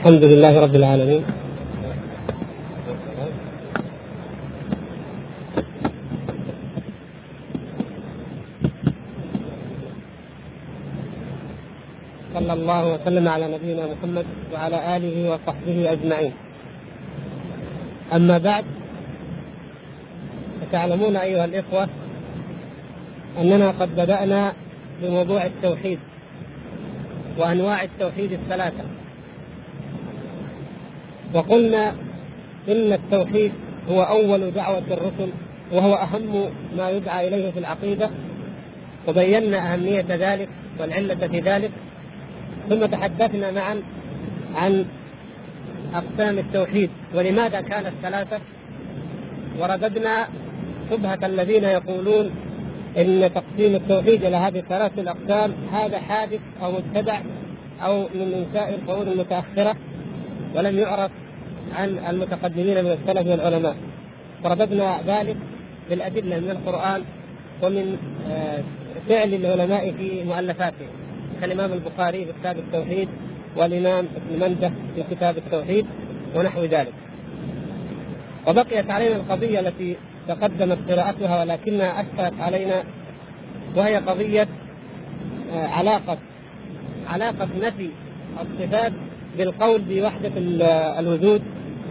الحمد لله رب العالمين. صلى الله وسلم على نبينا محمد وعلى آله وصحبه أجمعين. أما بعد فتعلمون أيها الإخوة أننا قد بدأنا بموضوع التوحيد وأنواع التوحيد الثلاثة. وقلنا إن التوحيد هو أول دعوة الرسل وهو أهم ما يدعى إليه في العقيدة وبينا أهمية ذلك والعلة في ذلك. ثم تحدثنا معا عن أقسام التوحيد ولماذا كانت ثلاثة. ورددنا شبهة الذين يقولون إن تقسيم التوحيد إلى هذه الثلاث الأقسام هذا حادث أو مبتدع أو من إنشاء القرون المتأخرة ولم يعرف عن المتقدمين من السلف والعلماء ورددنا ذلك بالأدلة من القرآن ومن فعل العلماء في مؤلفاتهم كالامام البخاري في كتاب التوحيد والإمام ابن مندة في كتاب التوحيد ونحو ذلك. وبقيت علينا القضية التي تقدمت قراءتها ولكنها اشكلت علينا وهي قضية علاقة علاقة نفي الصفات بالقول بوحدة الوجود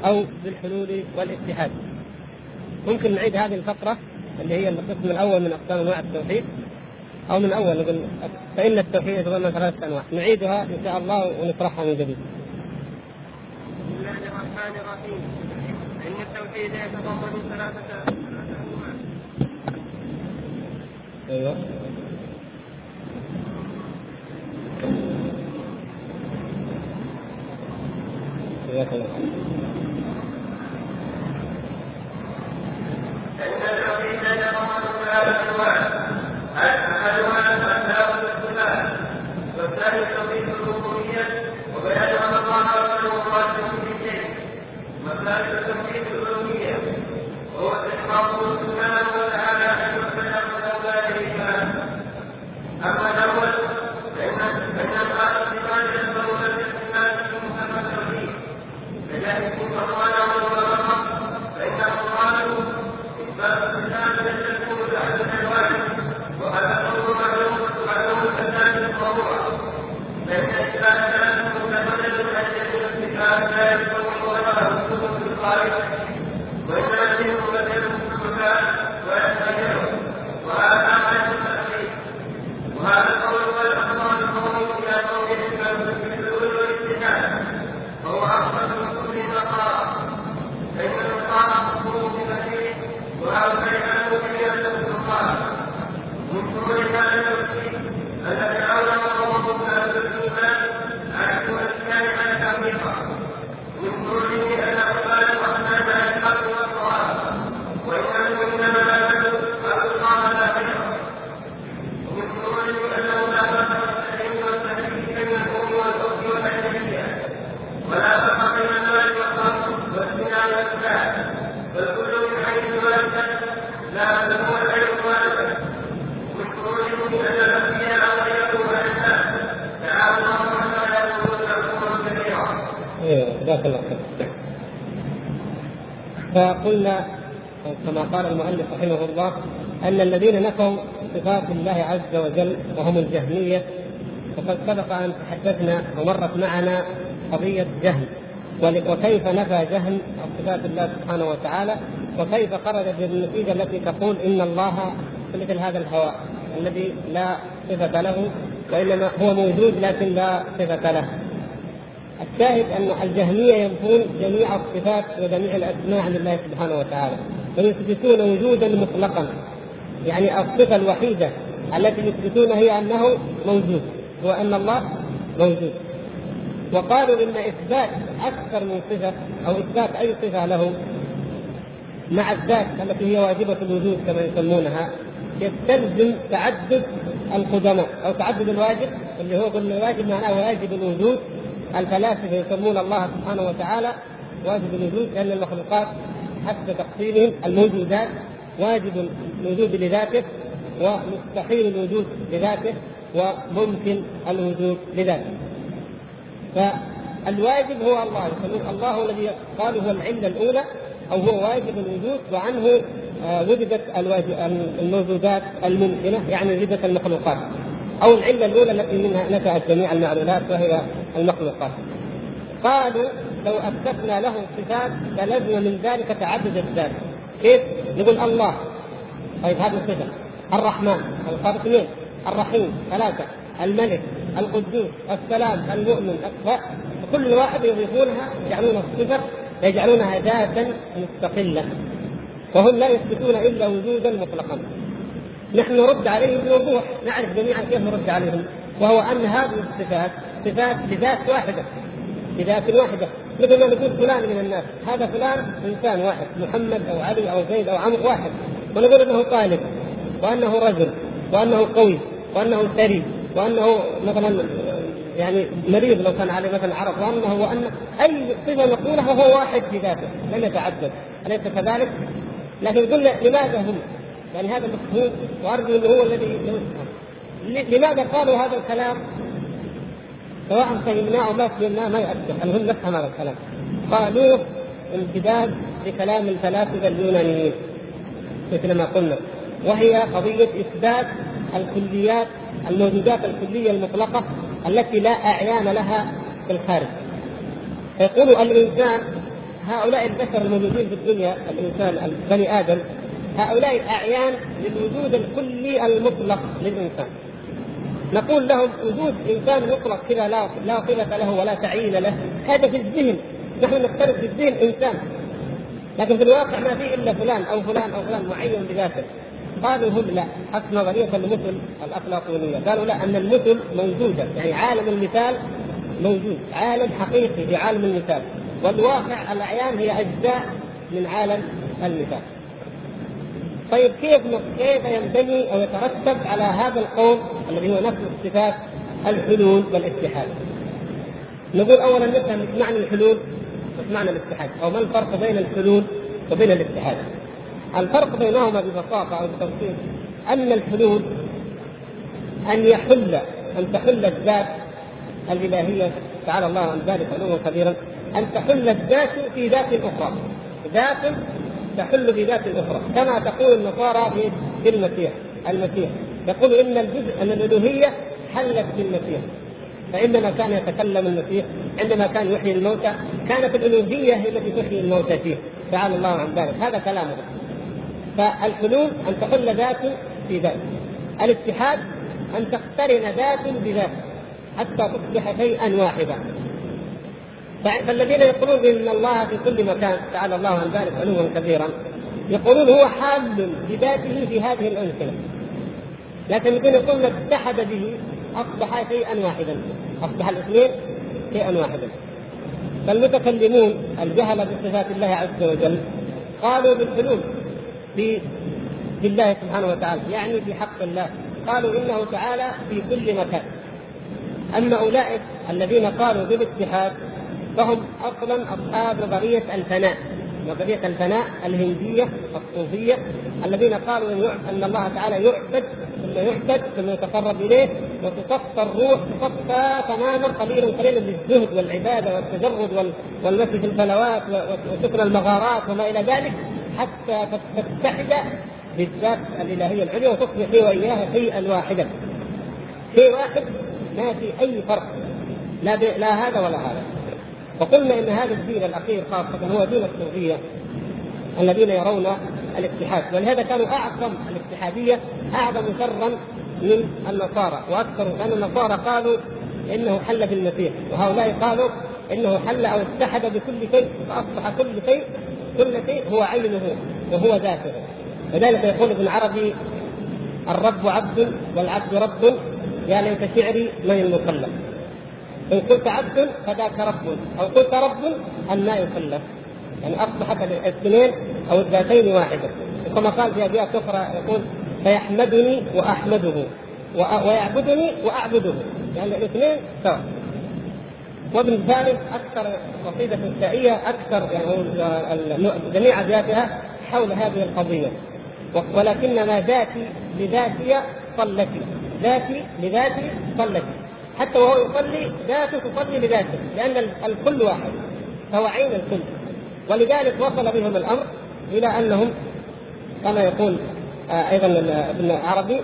أو بالحلول والاتحاد. ممكن نعيد هذه الفقرة اللي هي القسم الأول من أقسام أنواع التوحيد أو من أول نقول فإن التوحيد يتضمن ثلاثة أنواع نعيدها إن شاء الله ونشرحها من جديد. بسم الله الرحمن الرحيم ان التوحيد يتضمن ثلاثة انواع أيوه جزاك الله احدها الاسماء والصفات والثاني توحيد الربوبيه وبيان ان الله وحده خالق كل شيء والثالث توحيد الالوهيه وهو استحقاقه سبحانه وتعالى ان يعبد وحده لا أما الأول فان فإن الخالق صفات فذلك فقلنا كما قال المؤلف رحمه الله أن الذين نفوا صفات الله عز وجل وهم الجهمية وقد سبق أن تحدثنا ومرت معنا قضية جهم وكيف نفى جهم صفات الله سبحانه وتعالى وكيف خرج بالنتيجة التي تقول إن الله مثل هذا الهواء الذي لا صفة له وإنما هو موجود لكن لا صفة له. الشاهد أن الجهمية ينفون جميع الصفات وجميع الأسماء عن الله سبحانه وتعالى ويثبتون وجودا مطلقا. يعني الصفة الوحيدة التي يثبتونها هي أنه موجود وأن الله موجود. وقالوا إن إثبات أكثر من صفة أو إثبات أي صفة له مع الذات التي هي واجبة الوجود كما يسمونها يستلزم تعدد القدماء أو تعدد الواجب اللي هو قلنا الواجب معناه واجب الوجود الفلاسفة يسمون الله سبحانه وتعالى واجب الوجود لأن المخلوقات حسب تقسيمهم الموجودات واجب الوجود لذاته ومستحيل الوجود لذاته وممكن الوجود لذاته. الواجب هو الله يقولون الله الذي قالوا هو العلة الأولى أو هو واجب الوجود وعنه آه، وجدت الموجودات الممكنة يعني وجدت المخلوقات أو العله الاولى التي منها نشات جميع المعلولات وهي المخلوقات. قالوا لو اثبتنا له صفات للزم من ذلك تعدد الذات. كيف؟ نقول الله. طيب هذه صفه الرحمن الخالق اثنين الرحيم ثلاثة الملك القدوس السلام المؤمن. كل واحد يضيفونها يجعلون الصفه يجعلونها ذاتا مستقلة. وهم لا يثبتون إلا وجودا مطلقا. نحن نرد عليهم بوضوح نعرف جميعا كيف نرد عليهم. وهو أن هذه الصفات صفات بذات واحدة بذات واحدة. مثل ما نقول فلان من الناس هذا فلان إنسان واحد محمد أو علي أو زيد أو عمرو واحد. ونقول إنه طالب وأنه رجل وأنه قوي وأنه ثري وأنه مثلا يعني مريض لو كان عليه مثلا عرض وأنه وأن أي صفة نقولها هو واحد في ذاته لم يتعدد. أليس كذلك؟ لكن قلنا لماذا هم؟ يعني هذا مفهوم وأرجو أنه هو الذي يفهم لماذا قالوا هذا الكلام؟ سواء فهمناه أو ما فهمناه ما يؤثر. المهم نفهم هذا الكلام؟ قالوه امتداد لكلام الفلاسفة اليونانيين مثل ما قلنا. وهي قضية إثبات الكليات الموجودات الكلية المطلقة التي لا أعيان لها في الخارج. يقول الإنسان هؤلاء البشر الموجودين في الدنيا الإنسان بني آدم هؤلاء اعيان للوجود الكلي المطلق للإنسان. نقول لهم وجود إنسان مطلق كذا لا لا صلة له ولا تعيين له. هذا في الذهن. نحن نختلف في الذهن إنسان. لكن في الواقع ما في إلا فلان أو فلان أو فلان معين بذاته. قالوا هم لا. حسب نظرية المثل الأخلاقيونية. قالوا لا أن المثل موجودة. يعني عالم المثال موجود. عالم حقيقي في عالم المثال. والواقع الأعيان هي أجزاء من عالم المثال. طيب كيف كيف ينبني أو يترتب على هذا القول الذي هو نفس الصفات الحلول والاتحاد؟ نقول اولا نفهم معنى الحلول معنى الاتحاد أو ما الفرق بين الحلول وبين الاتحاد؟ الفرق بينهما ببساطة أو بتبسيط أن الحلول أن يحل أن تحل الذات الإلهية تعالى الله عن ذلك علوا كبيرا أن تحل الذات في ذات أخرى ذات تحل في ذات أخرى كما تقول النصارى في في المسيح المسيح. يقول إن الجزء ان الألوهية حلت في المسيح. فعندما كان يتكلم المسيح عندما كان يحيي الموتى كانت الألوهية هي التي تحيي الموتى فيه. تعالى الله عن ذلك. هذا كلامه فالحلول أن تحل ذات في ذات الاتحاد أن تقترن ذات بذات حتى تصبح شيئا واحدا. فالذين يقولون إن الله في كل مكان تعالى الله عن ذلك علوا كبيرا يقولون هو حال بذاته في هذه الامكنه لكن يقول يقولون اتحد به أصبح شيئا واحدا أصبح الاثنين شيئا واحدا. فالمتكلمون الجهله بصفات الله عز وجل قالوا بالحلول في في الله سبحانه وتعالى يعني في حق الله. قالوا إنه تعالى في كل مكان. أما أولئك الذين قالوا بالاتحاد فهم أصلا أصحاب نظرية الفناء نظرية الفناء الهندية الصوفية الذين قالوا إن الله تعالى يعبد ثم يعبد ثم يتقرب إليه وتصفى الروح تصفى تماما قليلا قليلا للزهد والعبادة والتجرد والمشي في الفلوات وسكن المغارات وما إلى ذلك حتى تتحد بالذات الإلهية العليا وتصبح هي وإياها شيئا واحدا. شيء واحد ما في أي فرق. لا لا هذا ولا هذا. وقلنا إن هذا الدين الأخير خاصة هو دين الصوفيه الذين يرون الاتحاد ولهذا كانوا أعظم الاتحادية أعظم شرا من النصارى وأكثر لأن النصارى قالوا إنه حل في المسيح وهؤلاء قالوا إنه حل أو اتحد بكل شيء فأصبح كل شيء كل شيء هو عينه وهو ذاته. لذلك يقول ابن عربي الرب عبد والعبد رب يا ليت شعري من المكلف إن قلت عبد فذاك رب. أو قلت رب أن لا يكلف يعني أصبحت الاثنين أو الذاتين واحدة. كما قال في ابيات أخرى يقول فيحمدني وأحمده ويعبدني وأعبده. يعني الاثنين سواء. وابن ثالث أكثر قصيدة نسائيه أكثر يعني جميع ابياتها حول هذه القضية. ولكنما ذاتي لذاتي صلتي. ذاتي لذاتي صلتي. حتى وهو يصلي ذاته تصلي لذاته لأن الكل واحد فهو عين الكل. ولذلك وصل بهم الأمر إلى أنهم كما يقول آه، أيضا ابن عربي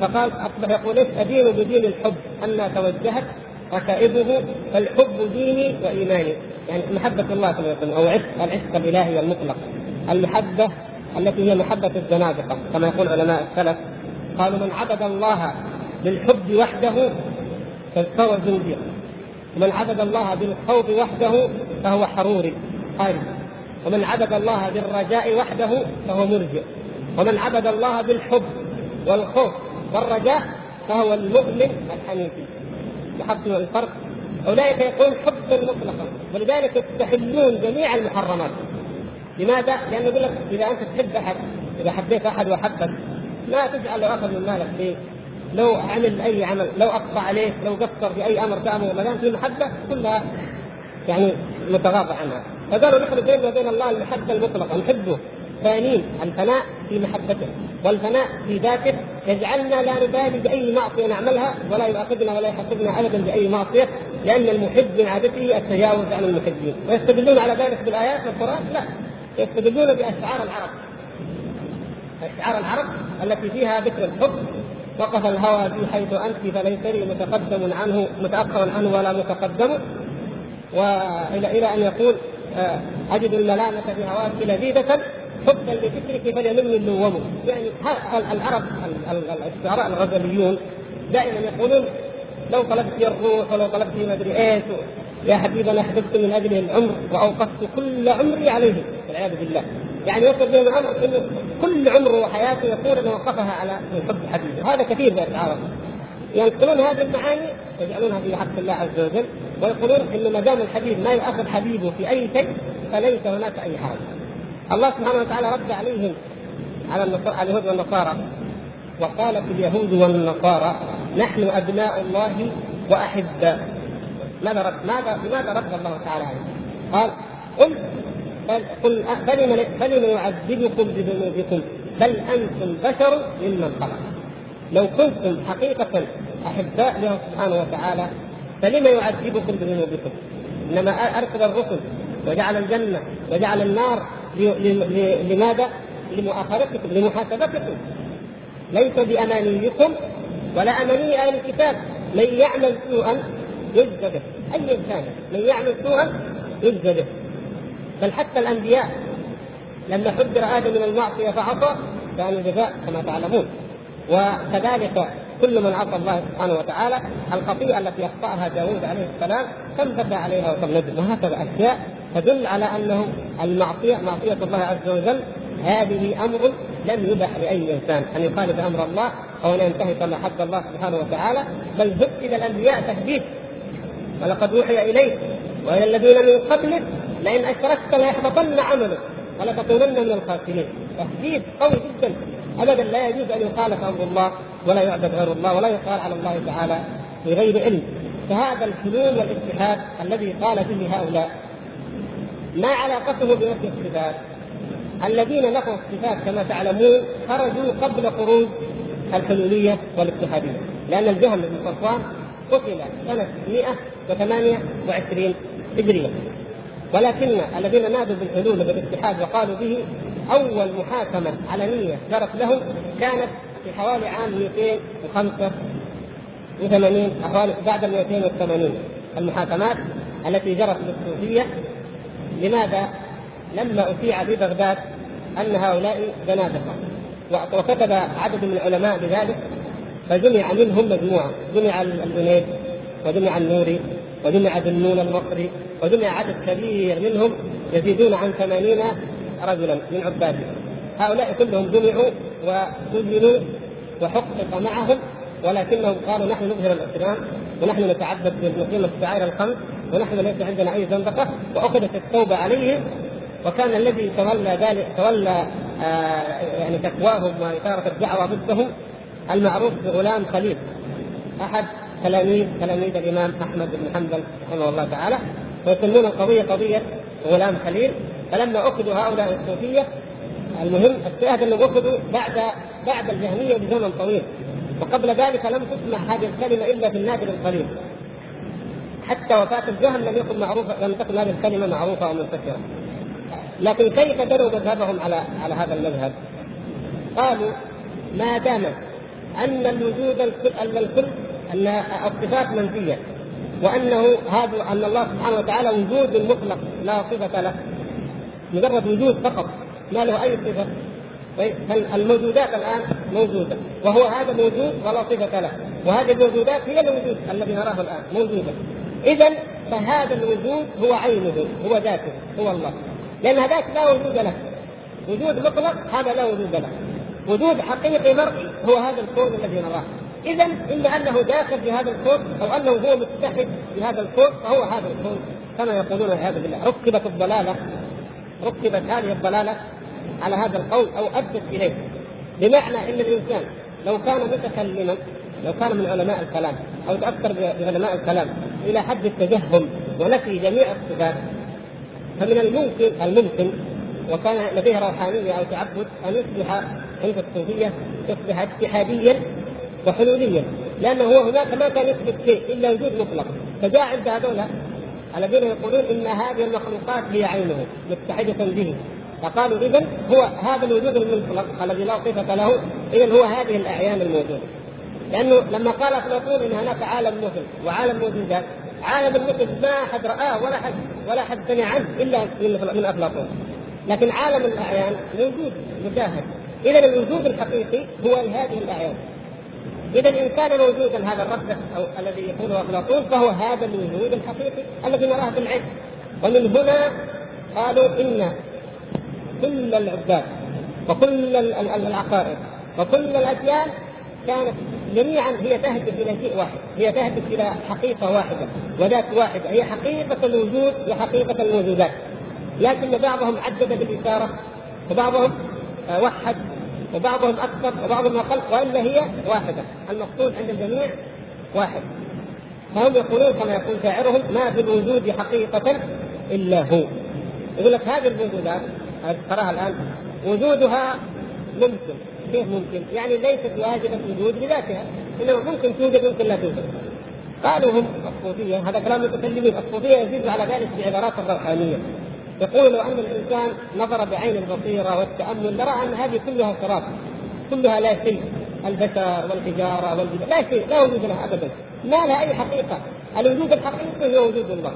فقال اصبح يقول ادين بدين الحب ان توجهت ركائبه فالحب ديني وإيماني. يعني محبة الله كما يقول أو عشق العشق الإلهي المطلق. المحبة التي هي محبة الزنادقة كما يقول علماء السلف قالوا من عبد الله بالحب وحده فهو زنديق. ومن عبد الله بالخوف وحده فهو حروري. خارج ومن عبد الله بالرجاء وحده فهو مرجئ. ومن عبد الله بالحب والخوف والرجاء فهو المؤمن الحنيفي. لاحظتم الفرق. أولئك يقول حبا مطلقا. ولذلك يستحلون جميع المحرمات. لماذا؟ لأنه يقول لك إذا أنت تحب أحد إذا حبيت أحد وحبك ما تجعل أخذ من مالك شيء لو عمل أي عمل لو اخطا عليك لو قصر في أي أمر ما دام في محبه كلها يعني متغاضى عنها. فقالوا نحن بيننا وبين الله المحبة المطلقة نحبه ثانين الفناء في محبته والفناء في ذاته. يجعلنا لا نبالي بأي معصية نعملها ولا يؤاخذنا ولا يحاسبنا ابدا بأي معصية لأن المحب من عادته التجاوز عن المحبين. ويستدلون على ذلك بالآيات والقرآن؟ لا. يستدلون بأشعار العرب. أشعار العرب التي فيها ذكر الحب وقف الهوى بي حيث أنت فليس لي متقدم عنه متاخر عنه ولا متقدم. والى إلى أن يقول آه، أجد الملامة في هواك لذيذة حبا لذكرك فليمن اللوم يعني العرب الشعراء الغزليون دائما يقولون لو طلبت الروح ولو طلبت ما ادري إيش يا حبيبي أنا حببت من اجله العمر وأوقفت كل عمري عليه والعياذ بالله. يعني يصل بهم الامر انه كل عمره وحياته يقول أنه وقفها على حب حبيبه وهذا كثير من العرب ينقلون هذه المعاني يجعلونها في حق الله عز وجل ويقولون إنه ما دام الحبيب ما يؤخذ حبيبه في أي شيء فليس هناك أي حاجة. الله سبحانه وتعالى رد عليهم على اليهود والنصارى. وقالت اليهود والنصارى نحن أبناء الله واحباء ماذا رد ماذا لماذا رد الله تعالى عليه؟ قال قل قل فلم فلم يعذبكم بذنوبكم بل أنتم بشر ممن خلق لو كنتم حقيقة أحباء له سبحانه وتعالى فلم يعذبكم بذنوبكم إنما أرسل الرسل وجعل الجنة وجعل النار لماذا؟ لمؤاخذتكم لمحاسبتكم ليس بأمانيكم ولا اماني أهل الكتاب من يعمل سوءا يجزى أي إنسان من يعمل سوءا يجزى بل حتى الأنبياء لما حذر آدم من المعصية فعصى كان الجزاء كما تعلمون. وكذلك كل من عصى الله سبحانه وتعالى الخطيئة التي أخطأها داوود عليه السلام بكى عليها وكم ندم وهكذا أشياء تدل على انه المعصية معصية الله عز وجل. هذه أمر لم يبح لأي إنسان. أن يخالف أمر الله أو أن ينتهك ما حد الله سبحانه وتعالى. بل هدد الانبياء تهديد. ولقد أوحي إليك وإلى الذين من قبلك لئن أشركت ليحبطن عملك ولتكونن من الخاسرين. تهديد قوي جدا. ابدا لا يجوز أن يخالف أمر الله ولا يعبد غير الله ولا يقال على الله تعالى بغير علم. فهذا الحلول والاتحاد الذي قال به هؤلاء ما علاقته بنفي الصفات الذين نفوا الصفات كما تعلمون خرجوا قبل خروج الحلولية والاتحاديه لأن الجهم بن صفوان قتل سنة 128 هجرية ولكن الذين نادوا بالحلول وبالاتحاد وقالوا به أول محاكمة علنيه جرت لهم كانت في حوالي عام 285 حوالي بعد 280 المحاكمات التي جرت للصوفيه لماذا؟ لما أشيع في بغداد أن هؤلاء زنادقة وكتب عدد من العلماء بذلك فجمع منهم مجموعة جمع الجنيد وجمع النوري وجمع ذنون المصري وجمع عدد كبير منهم يزيدون عن ثمانين رجلا من عباده هؤلاء كلهم جمعوا وسجنوا وحقق معهم ولكنهم قالوا نحن نظهر الإسلام ونحن نتعبد بنقيم الشعائر الخمس ونحن ليس عندنا أي زندقه وأخذت التوبة عليهم. وكان الذي تولى ذلك تولى آه يعني تقواهم وإثارة الدعوة ضدهم المعروف بغلام خليل. أحد تلاميذ تلاميذ الإمام أحمد بن حنبل رحمه الله تعالى ويسمون القضية قضية غلام خليل فلما أخذوا هؤلاء الصوفية المهم الشاهد انهم أخذوا بعد بعد الجهمية بزمن طويل وقبل ذلك لم تسمع هذه الكلمة إلا في النادر القليل حتى وفاة الجهم لم يكن معروفة لم تكن هذه الكلمة معروفة أو منتشرة. لكن كيف بنوا مذهبهم على على هذا المذهب؟ قالوا ما دام أن الوجود الكل أن الصفات منفية وأنه هذا أن الله سبحانه وتعالى وجود مطلق لا صفة له مجرد وجود فقط ما له أي صفة. طيب الموجودات الآن موجودة وهو هذا موجود ولا صفة له وهذه الموجودات هي الوجود الذي نراه الآن موجودة. إذا فهذا الوجود هو عينه هو ذاته هو الله. لأن هذاك لا وجود له. وجود مطلق هذا لا وجود له. وجود حقيقي مرئي هو هذا الكون الذي نراه. اذا اما أنه داخل في هذا الكون أو أنه هو متحد في هذا الكون فهو هذا الكون كما يقولون والعياذ بالله ركبت الضلالة ركبت هذه الضلالة على هذا القول أو أدت إليه. بمعنى إن الإنسان لو كان متكلما لو كان من علماء الكلام أو تاثر بعلماء الكلام إلى حد التجهم ونفي جميع الصفات فمن الممكن الممكن وكان لديه روحانية أو تعبد أن يصبح عند الصوفية يصبح اتحاديا وحلوليا لأنه هو هناك ما كان يثبت شيء إلا وجود مطلق. فجاء عند هذول الذين يقولون إن هذه المخلوقات هي عينه متحدة به. فقالوا اذا هو هذا الوجود المطلق الذي لا صفة له اذا هو هذه الأعيان الموجودة. لأنه لما قال افلاطون إن هناك عالم مثل وعالم موجودات عالم المثل ما أحد رآه ولا حد ولا حد سمع عنه إلا من افلاطون لكن عالم الأعيان موجود مشاهد اذا الوجود الحقيقي هو هذه الأعيان. إذا ان كان موجودا هذا الرد أو الذي يقوله افلاطون فهو هذا الوجود الحقيقي الذي نراه بالعين ومن هنا قالوا إن كل العباد وكل العقائد وكل الأديان كانت جميعا هي تهدف إلى شيء واحد، هي تهدف إلى حقيقة واحدة وذات واحدة هي حقيقة الوجود وحقيقة الموجودات. لكن بعضهم عدد بالإشارة وبعضهم آه، وحد وبعضهم أكثر وبعضهم أقل وإلا هي واحدة، المقصود عند الجميع واحد. فهم يقولون كما يقول شاعرهم ما في الوجود حقيقة إلا هو. يقول لك هذه الموجودات تراها الآن وجودها ممكن كيف ممكن؟ يعني ليست واجبة الوجود لذاتها إنما ممكن توجد ممكن لا توجد. قالوا هم الصوفية هذا كلام المتكلمين الصوفية يزيد على ذلك بعبارات الروحانية يقول لو أن الإنسان نظر بعين البصيرة والتأمل لرى أن هذه كلها صراط كلها لا شيء البشر والحجارة والجبال لا شيء لا وجود لها ابدا. ما لها أي حقيقة. الوجود الحقيقي هو وجود الله.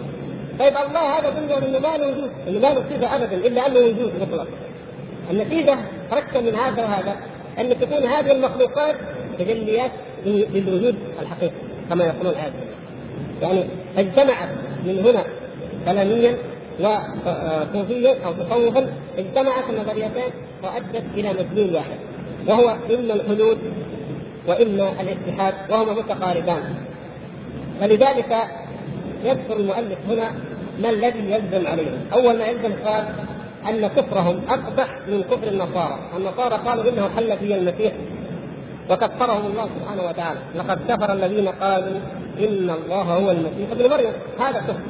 طيب الله هذا قلنا إنه ما له وجود إنه ما له صفه ابدا إلا أنه وجود مطلق. النتيجة تركب من هذا وهذا أن تكون هذه المخلوقات تجليات للوجود الحقيقي كما يقولون هذا. يعني اجتمعت من هنا كلاميا وصوفيا أو تصوفا اجتمعت النظريتان وأدت إلى مدلول واحد وهو إما الحدود وإما الاتحاد وهما متقاربان. فلذلك يذكر المؤلف هنا ما الذي يلزم عليهم. أول ما يلزم قال أن كفرهم أقبح من كفر النصارى، النصارى قالوا إنه حل في المسيح وكفرهم الله سبحانه وتعالى، لقد كفر الذين قالوا إن الله هو المسيح ابن مريم، هذا كفر.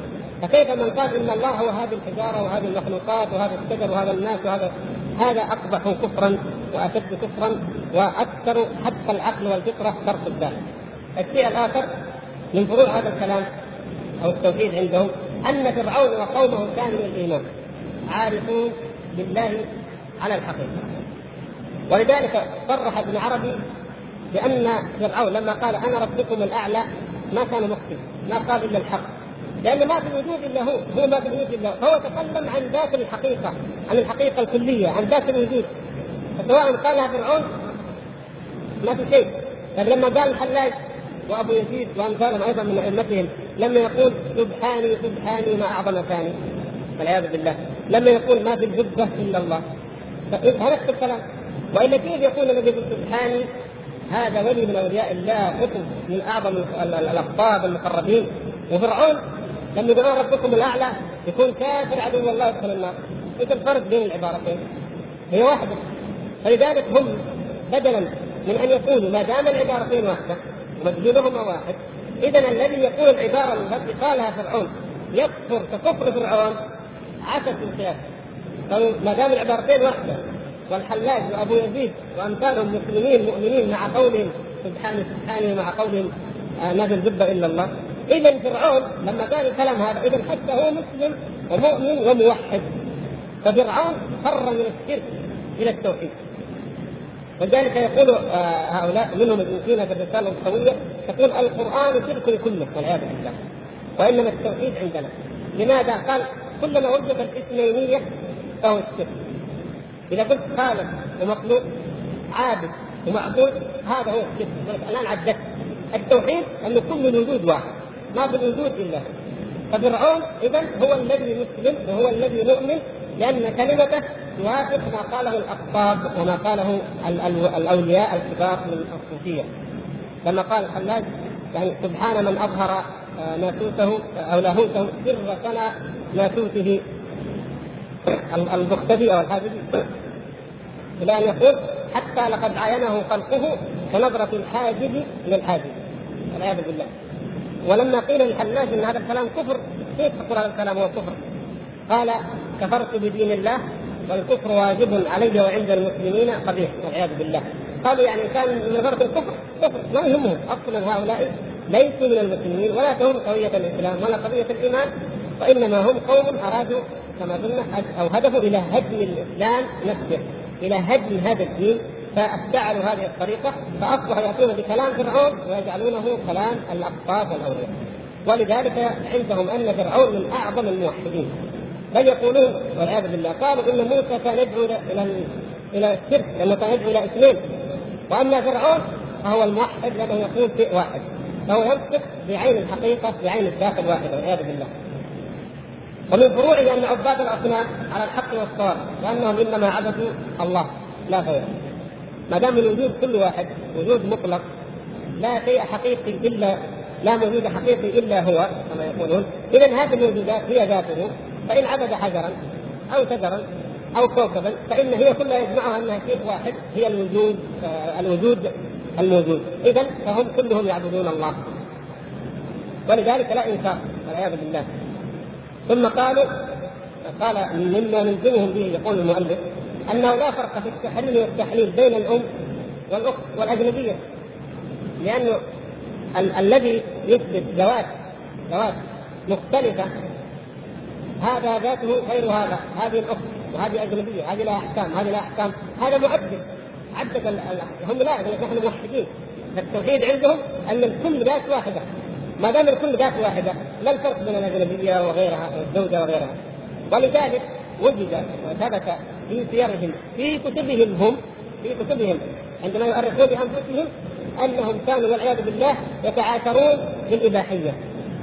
فكيف من قال إن الله هو هذه الحجارة وهذه المخلوقات وهذا الشجر وهذا الناس وهذا هذا أقبح كفرا وأشد كفرا وأكثر حتى العقل والفطرة ترفض ذلك. الشيء الآخر من فروع هذا الكلام أو التوحيد عندهم أن فرعون وقومه كانوا الايمان عارفون بالله على الحقيقة ولذلك صرح ابن عربي بأن فرعون لما قال أنا ربكم الأعلى ما كان مخطئ ما قال إلا الحق لأن ما في الوجود إلا هو هو ما في الوجود إلا هو. فهو تكلم عن ذات الحقيقة عن الحقيقة الكلية عن ذات الوجود. فسواء قالها فرعون ما في شيء. طيب لما قال الحلاج وأبو يزيد وامثالهم أيضا من أئمتهم لما يقول سبحاني سبحاني ما أعظم ثاني. والعياذ بالله. لما يقول ما في الجبه إلا الله. نفس الكلام والا كيف يقول الذي يقول سبحاني؟ هذا ولي من أولياء الله قطب من أعظم الاقطاب المقربين. وفرعون لما يقول ربكم الأعلى يكون كافر عدو الله يدخل النار. إيش الفرق بين العبارتين؟ هي واحدة. فلذلك هم بدلا من أن يقولوا ما دام العبارتين واحدة ومدلولهما واحد اذا الذي يقول العبارة التي قالها فرعون يكفر ككفر فرعون عكس القياس قالوا ما دام العبارتين واحدة والحلاج وأبو يزيد وأمثالهم مسلمين مؤمنين مع قولهم سبحانه سبحانه مع قولهم آه ما في إلا الله. اذا فرعون لما قال الكلام هذا اذا حتى هو مسلم ومؤمن وموحد. ففرعون فر من الشرك إلى التوحيد. ولذلك يقول آه هؤلاء منهم ابن سينا في الرسالة القوية يقول القرآن شرك كله والعياذ بالله. وإنما التوحيد عندنا. لماذا؟ قال كلما وجد الاثنينيه فهو الشرك. إذا قلت خالق ومخلوق عابد ومعبود هذا هو الشرك. الآن عدت التوحيد أن كل الوجود واحد. ما في الوجود إلا. ففرعون اذا هو الذي مسلم وهو الذي مؤمن لأن كلمته توافق ما قاله الاقطاب وما قاله الأولياء الكبار من الصوفية. كما قال الحلاج يعني سبحان من أظهر آه، ناسوته أو لاهوته سر سنى ناسوته. المختفي أو الحاجبي إلى أن يقول حتى لقد عاينه خلقه كنظرة الحاجب للحاجب. والعياذ بالله. ولما قيل للحلاج إن هذا الكلام كفر كيف تقول هذا الكلام هو كفر؟ قال كفرت بدين الله والكفر واجب علي وعند المسلمين قبيح والعياذ بالله. قالوا يعني كان من غرض الكفر كفر ما يهمهم. أصلا هؤلاء ليسوا من المسلمين ولا تهم قضية الإسلام ولا قضية الإيمان وإنما هم قوم أرادوا كما قلنا أو هدفوا إلى هدم الإسلام نفسه إلى هدم هذا الدين. فابتعلوا هذه الطريقة فأصبحوا يأتون بكلام فرعون ويجعلونه كلام الأقطاب والاولياء ولذلك عندهم أن فرعون من أعظم الموحدين. بل يقولون والعياذ بالله قالوا إن موسى كان يدعو إلى إلى الشرك لأنه كان يدعو إلى اثنين. وأما فرعون فهو الموحد لأنه يقول شيء واحد. فهو ينطق بعين الحقيقة بعين الذات الواحده والعياذ بالله. ومن فروعه أن عباد الأصنام على الحق والصواب وانهم إنما عبدوا الله لا غيره. ما دام الوجود كل واحد وجود مطلق لا شيء حقيقي الا لا وجود حقيقي إلا هو كما يقولون. اذا هذه الموجودات هي ذاته. فإن عبد حجرا أو شجرا أو كوكبا فإن هي كلها يجمعها أنها شيء واحد هي الوجود آه الوجود الموجود. اذا فهم كلهم يعبدون الله. ولذلك لا إنكار والعياذ بالله. ثم قالوا قال مما نلزمهم به يقول المؤلف انه لا فرق في التحريم والتحليل بين الأم والأخت والأجنبية لأنه ال- الذي يثبت ذوات ذوات مختلفة هذا ذاته غير هذا هذه الأخت وهذه أجنبية هذه لها أحكام هذه لها أحكام هذا معدد عدد ال- ال- هم لا نحن موحدين التوحيد عندهم أن الكل ذات واحدة ما دام الكل ذات واحدة لا الفرق بين الأجنبية وغيرها والزوجه وغيرها. ولذلك وجد وثبت في سيرهم في كتبهم هم في كتبهم. عندما يؤرخون بأنفسهم أنهم كانوا والعياذ بالله يتعاثرون بالإباحية.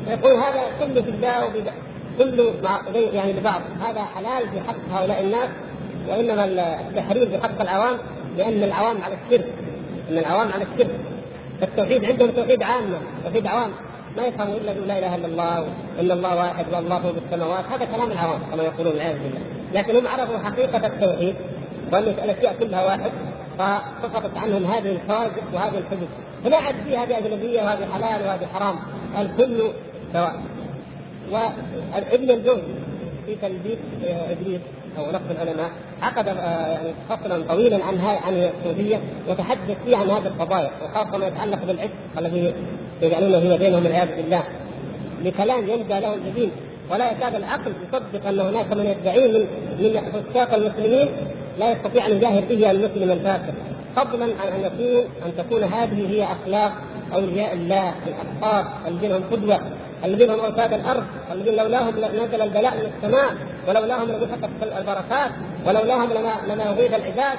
يقول هذا كله في الله كله مع يعني لبعض هذا حلال في حق هؤلاء الناس وإنما التحريم في حق العوام لأن العوام على الشرك. إن العوام على الشرك. التوحيد عندهم توحيد عامه توحيد عوام. ما يفهموا إلا لا إله إلا الله وان الله واحد والله فوق السماوات. هذا كلام العوام كما يقولون والعياذ بالله. لكن هم عرفوا حقيقة التوحيد وأن الأشياء كلها واحد فسقطت عنهم هذه الحواجز وهذه الحدود. فلا عاد في هذه اجنبيه وهذه حلال وهذه حرام. الكل سواء. وابن الجوزي في تلبيس إبليس أو نقد العلماء عقد يعني فصلا طويلا عن عن الصوفيه وتحدث فيه عن هذه القضايا وخاصة ما يتعلق بالعشق الذي يجعلونه فيما بينهم والعياذ بالله. لكلام يندى له الجبين ولا يكاد العقل يصدق أن هناك من يدعيه من من فساق المسلمين لا يستطيع أن يجاهر به المسلم الفاسق فضلا عن أن يكون أن تكون هذه هي أخلاق أولياء الله الاقطاب الذين هم قدوة الذين هم أوتاد الأرض الذين لولاهم نزل البلاء من السماء ولولاهم لمحقت البركات ولولاهم لما لما العباد.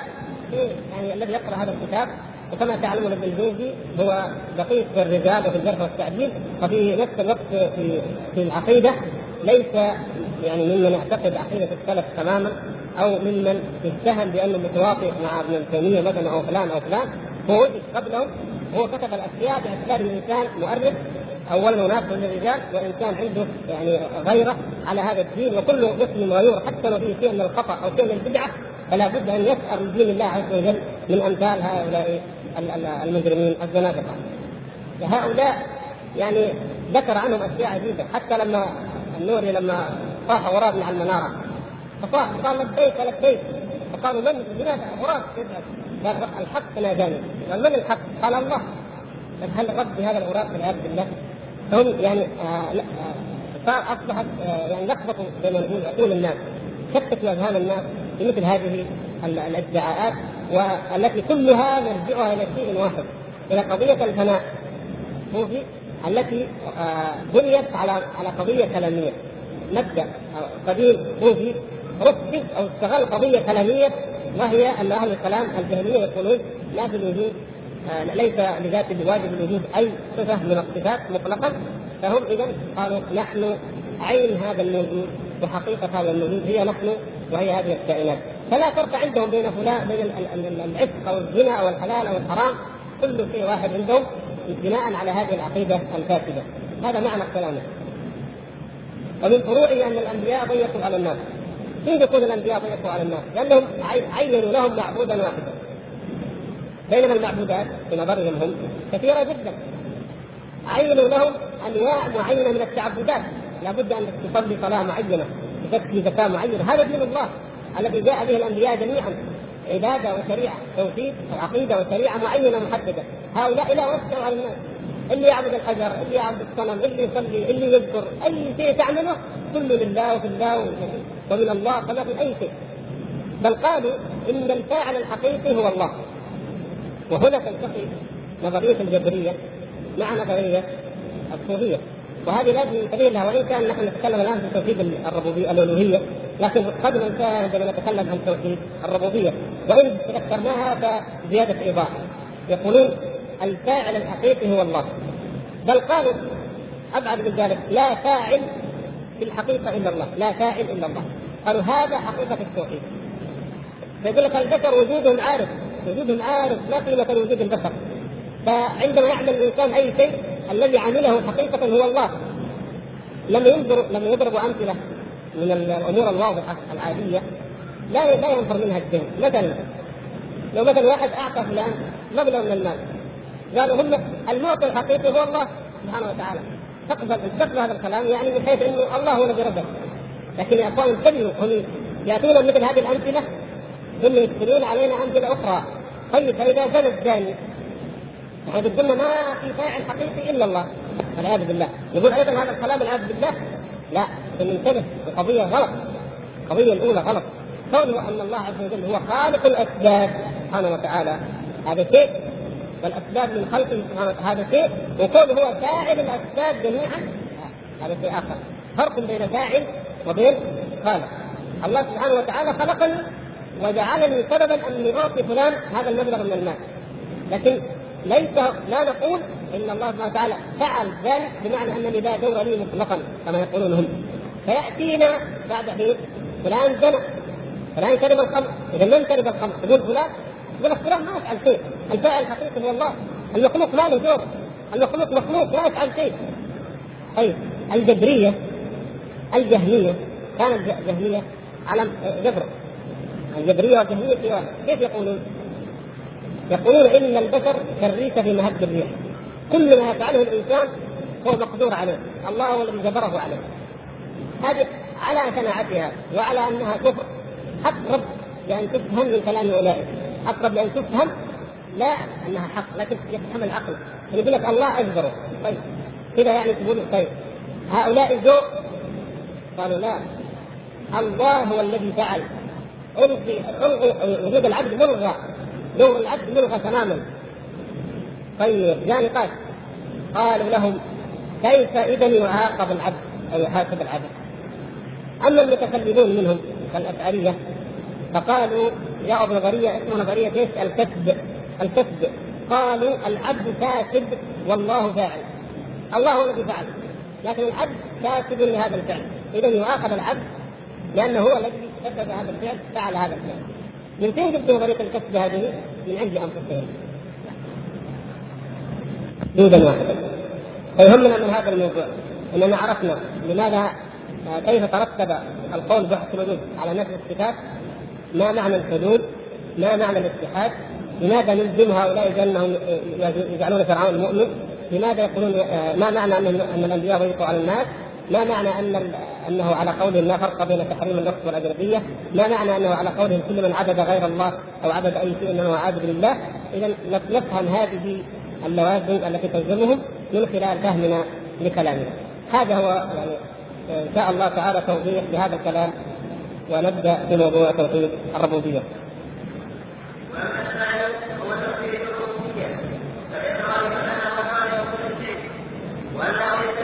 يعني الذي يقرأ هذا الكتاب وكما تعلمون ابن الجوزي هو دقيق في الرجال وفي الجرح والتعديل وفي نفس الوقت في في العقيدة ليس يعني ممن يعتقد عقيدة السلف تماما أو ممن يتهم بأنه متواطئ مع ابن تيمية مثلا أو فلان أو فلان. هو وجد قبله هو كتب الاشياء باعتباره انسان مؤرخ اولا مناسب للرجال وان كان عنده يعني غيرة على هذا الدين وكل مسلم غيور حتى لو فيه شيء من الخطأ أو شيء من البدعة فلا بد أن يسأل من دين الله عز وجل من أمثال هؤلاء. المجرمين الزنادقه. وهؤلاء يعني ذكر عنهم أشياء عجيبة. حتى لما النوري لما طاح غراب على المنارة فطاح قال لبيك لبيك فقالوا من لماذا غراب؟ قال الحق ناداني. قال من الحق؟ قال الله. طيب هل رد بهذا الغراب والعياذ بالله؟ هم يعني آه آه صار أصبحت آه يعني لخبطوا زي ما الناس. شتتوا اذهان الناس. بمثل هذه الادعاءات والتي كلها مرجعها إلى شيء واحد إلى قضية الفناء. التي آه، بنيت على على قضية كلاميه مبدأ قديم صوفي رتب أو استغل قضية كلاميه وهي أن أهل الكلام الجهمية يقولون لا في الوجود آه، ليس لذات واجب الوجود أي صفة من الصفات مطلقا. فهم اذا قالوا نحن عين هذا الموجود وحقيقة هذا الموجود هي نحن وهي هذه الكائنات. فلا فرق عندهم بين فلان بين العفق أو الزنا أو الحلال أو الحرام. كل شيء واحد عندهم بناء على هذه العقيدة الفاسدة. هذا معنى كلامه. ومن فروعه أن الأنبياء ضيقوا على الناس. كيف يكون الأنبياء ضيقوا على الناس؟ لانهم عينوا لهم معبودا واحدا. بينما المعبودات في نظرهم هم كثيرة جدا. عينوا لهم أنواع معينة من التعبدات. لابد أن تصلي صلاة معينة. تزكي زكاة معينة. هذا دين الله الذي جاء به الأنبياء جميعا. عبادة وشريعة توحيد وعقيده وشريعة معينة محددة. هؤلاء لا وسعوا على الناس. اللي يعبد الحجر اللي يعبد الصنم اللي يصلي اللي يذكر أي شيء تعمله كله لله وفي الله ومن الله فما في أي شيء. بل قالوا إن الفاعل الحقيقي هو الله. وهنا تلتقي نظرية الجبرية مع نظرية الصوفية. وهذه لازم ننتبه لها وإن كان نحن نتكلم الآن في توحيد الربوبية الألوهية لكن قد ننساها عندما نتكلم عن توحيد الربوبية. وإن تذكرناها فزيادة ايضاح يقولون الفاعل الحقيقي هو الله. بل قالوا أبعد من ذلك لا فاعل في الحقيقة إلا الله لا فاعل إلا الله. قالوا هذا حقيقة التوحيد. فيقول لك البشر وجودهم عارف وجودهم عارف لا قيمه لوجود البشر. فعندما يعمل الإنسان أي شيء الذي عمله حقيقة هو الله. لم ينظر لم يضربوا أمثلة من الأمور الواضحة العادية. لا لا ينفر منها الذهن مثلا لو مثلا واحد أعطى فلان مبلغ من المال. قالوا هم المعطي الحقيقي هو الله سبحانه وتعالى. تقبل تقبل هذا الكلام يعني من حيث إنه الله هو الذي رزق لكن يا أخوان انتبهوا هم يأتون مثل هذه الأمثلة. ثم يدخلون علينا أمثلة أخرى. طيب فإذا زنى الزاني هذا قلنا ما في فاعل حقيقي إلا الله. والعياذ بالله. يقول أيضا هذا الكلام والعياذ بالله. لا ننتبه القضية غلط. القضية الأولى غلط. كونه أن الله عز وجل هو خالق الأسباب سبحانه وتعالى هذا شيء. والأسباب من خلقه سبحانه هذا شيء. وكونه هو فاعل الأسباب جميعا هذا شيء آخر. فرق بين فاعل وبين خالق. الله سبحانه وتعالى خلقني وجعلني سببا اني اعطي فلان هذا المبلغ من المال. لكن ليس لا نقول إن الله سبحانه وتعالى فعل ذلك بمعنى أنني لا دور لي مطلقا كما يقولون هم. فيأتينا بعد حين فلان زنى فلان شرب الخمر إذا من شرب الخمر؟ يقول فلان؟ يقول فلان ما يفعل شيء. الفاعل الحقيقي هو الله. المخلوق ما له دور. المخلوق مخلوق لا يفعل شيء. طيب الجبرية الجهمية كانت جهمية على جبر. الجبرية والجهمية في واحد. كيف يقولون؟ يقولون إن البشر كالريشه في مهد الريح. كل ما يفعله الإنسان هو مقدور عليه. الله هو الذي جبره عليه. هذه على قناعتها وعلى أنها كفر. أقرب لأن تفهم من كلام اولئك أقرب لأن تفهم لا أنها حق لكن يفهم العقل. يقول لك الله أجبره. طيب كذا يعني تقول طيب. هؤلاء ذوق قالوا لا. الله هو الذي فعل. الغي وجود العبد ملغى دور العبد ملغى تماما. طيب جاء نقاش. قالوا لهم كيف اذا يعاقب العبد؟ أو يحاسب العبد. أما المتكلمون منهم كالاشعريه فقالوا جاءوا بنظريه اسمها نظريه إيش؟ الكسب؟ الكسب. قالوا العبد كاسب والله فاعل. الله هو الذي فعل. لكن العبد كاسب لهذا الفعل. اذا يؤاخذ العبد لأنه هو الذي كسب هذا الفعل فعل هذا الفعل. من فين جبتوا طريقه الكسب هذه؟ من عند انفسهم جودا واحدا فيهمنا من هذا الموضوع إننا عرفنا لماذا كيف ترتب القول بحث الوجود على نفي الصفات ما معنى الحدود ما معنى الاتحاد لماذا نلزم هؤلاء بانهم يجعلون فرعون المؤمن لماذا يقولون ما معنى ان أن الأنبياء ضيقوا على الناس ما معنى أن أنه على قول لا فرق بين تحريم النص والأجنبية، ما معنى أنه على قول كل من عبد غير الله أو عبد أي شيء انه عابد لله، اذا نفهم هذه اللوازم التي تلزمه من خلال فهمنا لكلامنا. هذا هو يعني ان شاء الله تعالى توضيح لهذا الكلام ونبدأ بموضوع توحيد الربوبية. وأما الثاني هو توحيد الربوبية فيترى ان الله خالق كل شيء وانه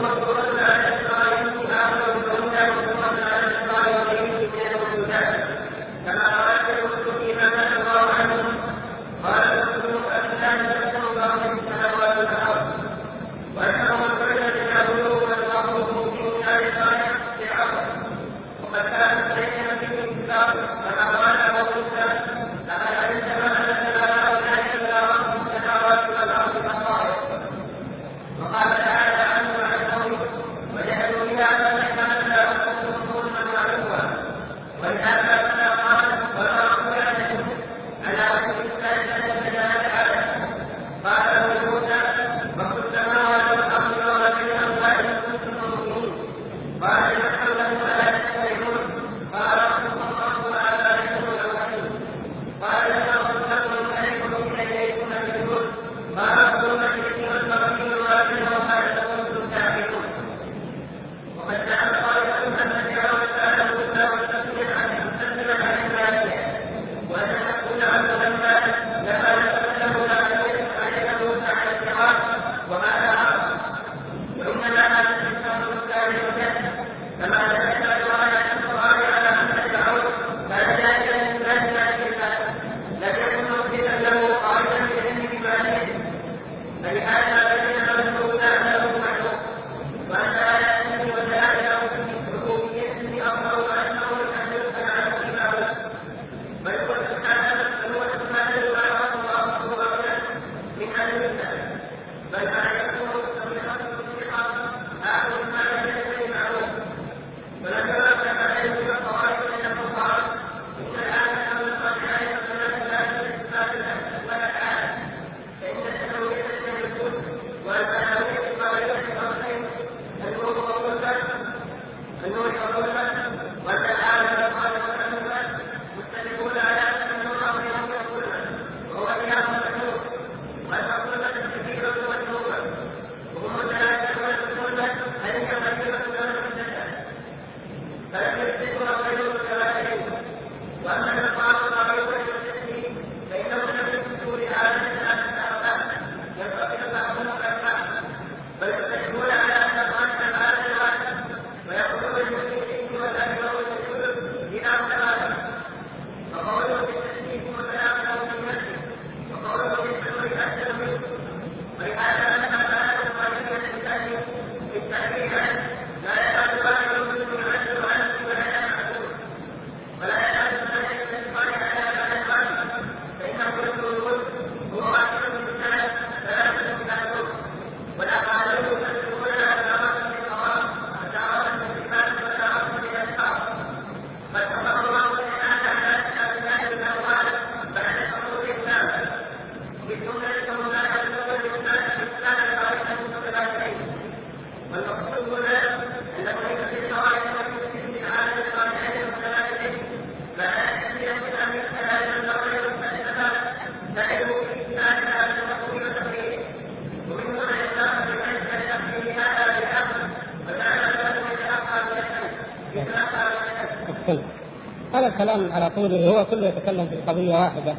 وسلم في قضيه واحدة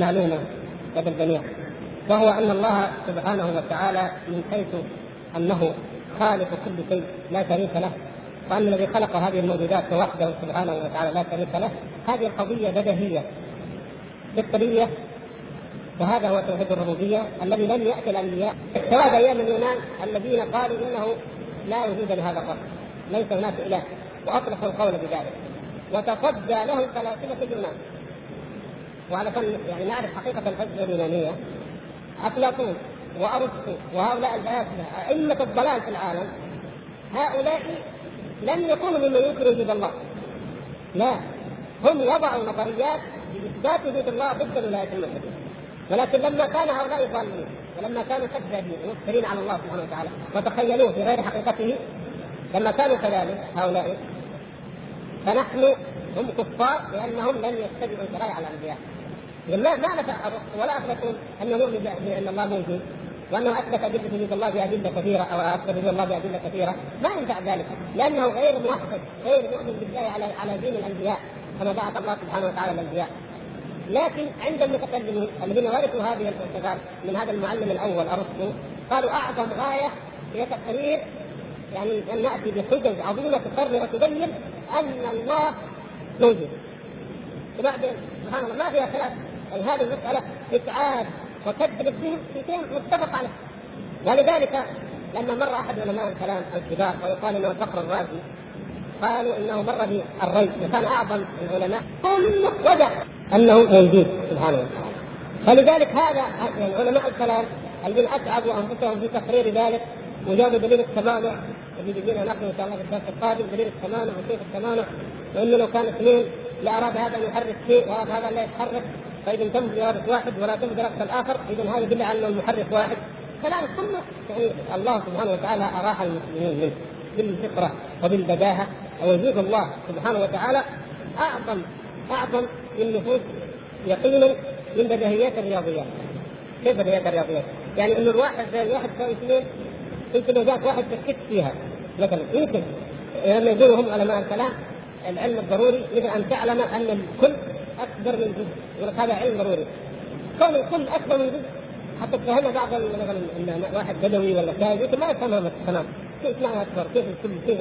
معلومه لدى الجميع وهو أن الله سبحانه وتعالى من حيث أنه خالق كل شيء لا شريك له وأن الذي خلق هذه الموجودات وحده سبحانه وتعالى لا شريك له هذه القضية بدهية بالطبيعه وهذا هو توحيد الربوبية الذي لم يأتي الأنبياء سواء أيام اليونان الذين قالوا إنه لا وجود لهذا الرب ليس هناك إله. واطلقوا القول بذلك. وتصدى له فلاسفه اليونان. وعلى كل يعني نعرف حقيقة الفلسفة اليونانية أفلاطون وأرسطو وهؤلاء الفلاسفة أئمة الضلال في العالم هؤلاء لم يكونوا ممن ينكر وجود الله. لا هم وضعوا نظريات لإثبات وجود الله ضد الولاية المتحدة. ولكن لما كان هؤلاء ضالين ولما كانوا كذابين ومفترين على الله سبحانه وتعالى وتخيلوه في غير حقيقته لما كانوا كذلك هؤلاء فنحن هم كفار لأنهم لم يتبعوا شرائع الأنبياء الانبياء ما نفع ولا اثبتوا أن نؤمن بان الله موجود وأنه أثبت ادله وجود الله بأدلة كثيرة أو أثبت وجود الله بأدلة كثيرة. ما ينفع ذلك لأنه غير موحد غير مؤمن بالله على على دين الأنبياء كما بعث الله سبحانه وتعالى الأنبياء. لكن عند المتكلمين الذين ورثوا هذه الاعتقاد من هذا المعلم الأول أرسطو قالوا أعظم غاية هي تقرير يعني ان نأتي بحجج عظيمة تقرر وتبين أن الله موجود. سبحان الله ما فيها خلاف. يعني هذه المسألة ابعاد وكذب الدين في شيء متفق عليه. ولذلك لما مر أحد علماء الكلام الكبار ويقال إنه الفقر الرازي قالوا إنه مر بالري وكان أعظم العلماء كله وجد أنه موجود سبحانه وتعالى. فلذلك هذا يعني علماء الكلام الذين أتعبوا أنفسهم في تقرير ذلك وجابوا دليل التمانع الذي بيجينا نحن إن شاء الله في الدرس القادم دليل التمانع وكيف التمانع وإنه لو كان اثنين لأراد هذا أن يحرك شيء وأراد هذا لا يتحرك. فإذا تم بإرادة واحد ولا تم بإرادة الآخر إذا هذا يدل على أن المحرك واحد. كلام كله يعني الله سبحانه وتعالى أراح المسلمين منه بالفطرة وبالبداهة. ووجود الله سبحانه وتعالى أعظم أعظم للنفوس يقينا من بديهيات الرياضيات. كيف بديهيات الرياضيات؟ يعني إنه الواحد زي الواحد يساوي اثنين يمكن لو جاك واحد تشك فيها. مثلا يمكن لما يقولوا هم علماء الكلام العلم الضروري مثل أن تعلم أن الكل أكبر من جزء. يقول لك هذا علم ضروري. كون الكل أكبر من جزء. حتى تفهمها بعض مثلا واحد بدوي ولا كاهن يمكن ما يفهمها تمام كيف معنى أكبر؟ كيف الكل؟ كيف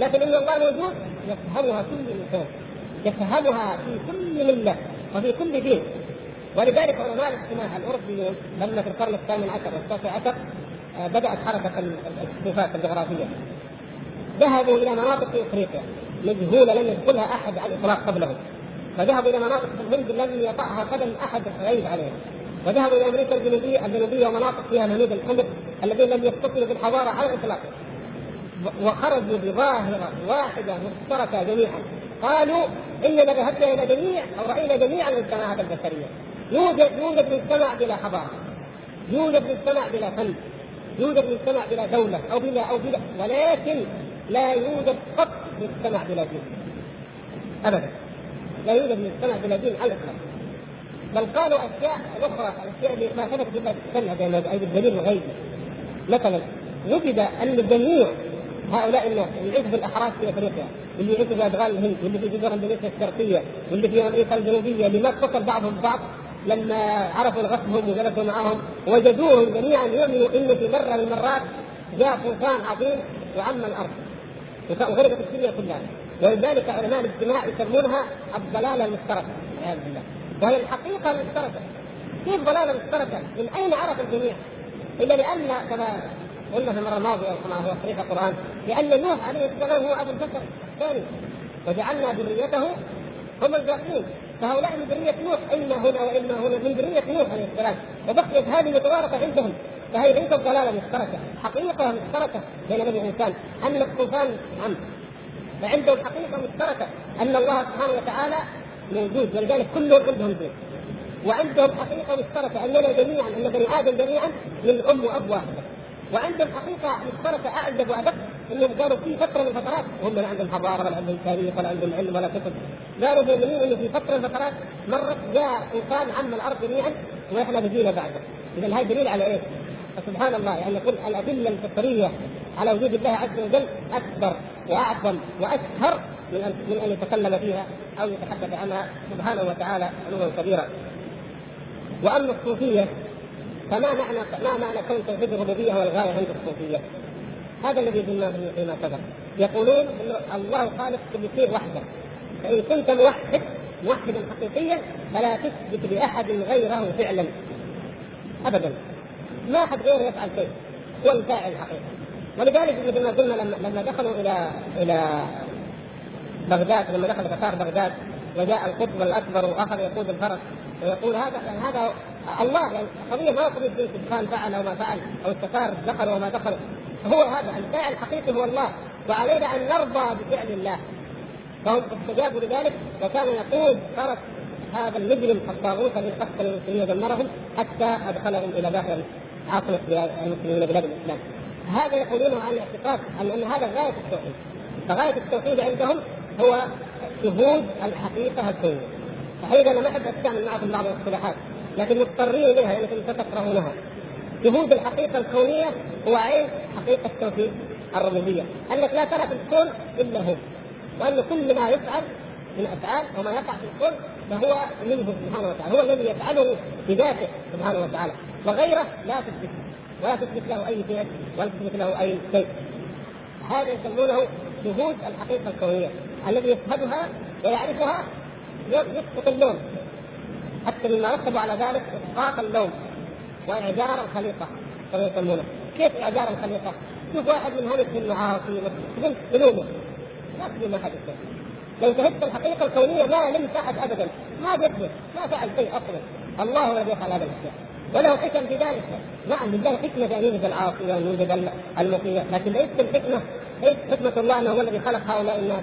لكن إن الله موجود يفهمها كل إنسان. يفهمها في كل ملة وفي كل دين. ولذلك علماء الاجتماع الاوروبيون لما في القرن الثامن عشر والتاسع عشر آه، بدأت حركة الاكتشافات الجغرافية. ذهبوا إلى مناطق في إفريقيا. مجهولة لم يدخلها أحد على الإطلاق قبلهم. فذهبوا إلى مناطق في الهند لم يطعها قدم أحد غريب عليها وذهبوا إلى أمريكا الجنوبيه الجنوبيه ومناطق فيها مهيد الحمر الذين لم يتصلوا بالحضارة على الإطلاق. وخرجوا بظاهرة واحدة مشتركه جميعا. قالوا اننا ذهبنا إلى جميع أو رأينا جميع المجتمعات البشرية. يوجد يوجد مجتمع بلا حضارة. يوجد مجتمع بلا فن. يوجد مجتمع بلا دولة أو بلا أو بلا ولكن لا يوجد قط مجتمع بلا دين ابدا. لا يوجد مجتمع بلا دين على الاطلاق بل قالوا أشياء أخرى الاشياء اللي ما ثبتت الا تستند اي بالدليل الغيبي مثلا وجد أن جميع هؤلاء الناس اللي يعيشوا في الاحراش في أفريقيا واللي يعيشوا في أدغال الهند واللي في جزر إندونيسيا الشرقية واللي في أمريكا الجنوبية اللي ما اتصل بعضهم ببعض لما عرفوا غصبهم وجلسوا معهم وجدوهم جميعا يؤمنوا انه في مرة من المرات جاء طوفان عظيم وعم الأرض. وغرقت الدنيا كلها. ولذلك علماء الاجتماع يسمونها الضلالة المشتركه والعياذ بالله. وهي الحقيقة المشتركه كيف ضلالة مشتركه؟ من أين عرف الجميع؟ إلا لأن كما قلنا في المرة الماضية كما هو صريح القرآن لأن نوح عليه السلام هو أبو البشر الثاني وجعلنا ذريته هم الباقين. فهؤلاء من ذرية نوح إما هنا وإما هنا من ذرية نوح عليه السلام. وبقيت هذه متوارثة عندهم. فهي ليست ضلالة مشتركة حقيقة مشتركة بين النبي والإنسان أن الطوفان عم. فعندهم حقيقة مشتركة أن الله سبحانه وتعالى موجود ولذلك كلهم عندهم دين وعندهم حقيقة مشتركة أننا جميعا أن بني آدم جميعا من أم وأب واحدة وعندهم حقيقة مشتركة اعجب وأدق أنهم قالوا في فترة من الفترات وهم لا عندهم حضارة ولا عندهم تاريخ ولا عندهم علم ولا كتب. قالوا مؤمنين إنه في فترة من الفترات مرت جاء انسان عم الأرض جميعا وإحنا بقينا بعده. اذا هذا دليل على إيش؟ فسبحان الله يعني يقول الأدلة الفطريه على وجود الله عز وجل أكبر وأعظم واشهر من ان من أن يتكلم فيها أو يتحدث عنها سبحانه وتعالى علوا كبيرا. وأما الصوفية فما معنى ما معنى كون توحيد الربوبية هو الغايه عند الصوفية؟ هذا الذي قلناه فيما سبق يقولون ان الله خالق كل شيء وحده فإن كنت موحد موحدا حقيقيا فلا تثبت لأحد غيره فعلا ابدا ما أحد غيره يفعل شيء. هو الفاعل الحقيقي ولذلك مثل ما قلنا لما لما دخلوا إلى إلى بغداد لما دخل تتار بغداد وجاء القطب الأكبر وأخذ يقود الفرس ويقول هذا يعني هذا الله يعني قضية ما قضية سبحان فعل أو ما فعل أو التتار دخلوا وما دخلوا هو هذا الفاعل الحقيقي هو الله وعلينا أن نرضى بفعل الله. فهم استجابوا لذلك وكان يقود فرس هذا المجرم الطاغوت الذي قتل المسلمين ودمرهم حتى أدخلهم إلى داخل عاصمه المسلمين بلاد الإسلام. هذا يقولون عن الاعتقاد ان أن هذا غاية التوحيد. فغاية التوحيد عندهم هو شهود الحقيقة الكونيه. صحيح أنا ما أحب استعمل معكم بعض الاصطلاحات لكن مضطرين إليها لانكم ستقرؤونها. شهود الحقيقة الكونية هو عين حقيقة توحيد الربوبية، أنك لا ترى في الكون إلا هو. وأن كل ما يفعل من أفعال وما يقع في الكون فهو منه سبحانه وتعالى، هو الذي يفعله بذاته سبحانه وتعالى، وغيره لا تثبت ولا تثبت له أي شيء ولا تثبت له أي شيء. هذا يسمونه شهود الحقيقة الكونية، الذي يشهدها ويعرفها يسقط اللوم. حتى مما رتبوا على ذلك إسقاط اللوم واعذار الخليقة كما يسمونه، كيف اعذار الخليقة؟ شوف واحد من هلك في المعاصي تلومه ما تلوم أحد لو شهدت الحقيقة الكونية ما لمس احد ابدا. ما بيكذب ما فعل شيء أصلا. الله الذي يفعل هذه الأشياء. وله حكم في ذلك. نعم لله حكمة في أن يوجد العاصي وأن يوجد المطيع لكن ليست الحكمة ليس حكمة الله إنه هو الذي خلق هؤلاء الناس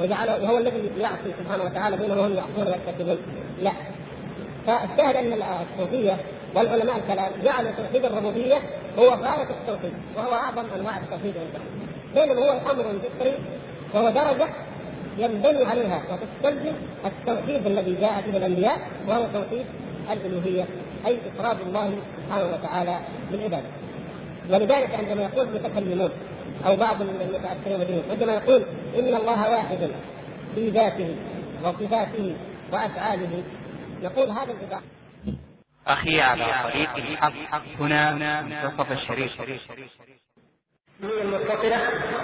وجعله هو الذي يعصي سبحانه وتعالى بينهم وهم يعصون ويرتكبون لا. فالشاهد ان الصوفيه والعلماء الكلام جعلوا توحيد الربوبية هو غاية التوحيد وهو أعظم أنواع التوحيد عندهم. بينما هو أمر فطري وهو درجة ينبني عليها وتستلزم التوحيد الذي جاء به الأنبياء وهو توحيد الألوهية. أي افراد الله سبحانه وتعالى بالعباده. ولذلك عندما يقول المتكلمون أو بعض المتأثرين به عندما يقول إن الله واحد في ذاته وصفاته وأفعاله نقول هذا الإباحة أخي على طريق الحق هنا منتصف الشريف هي المتصلة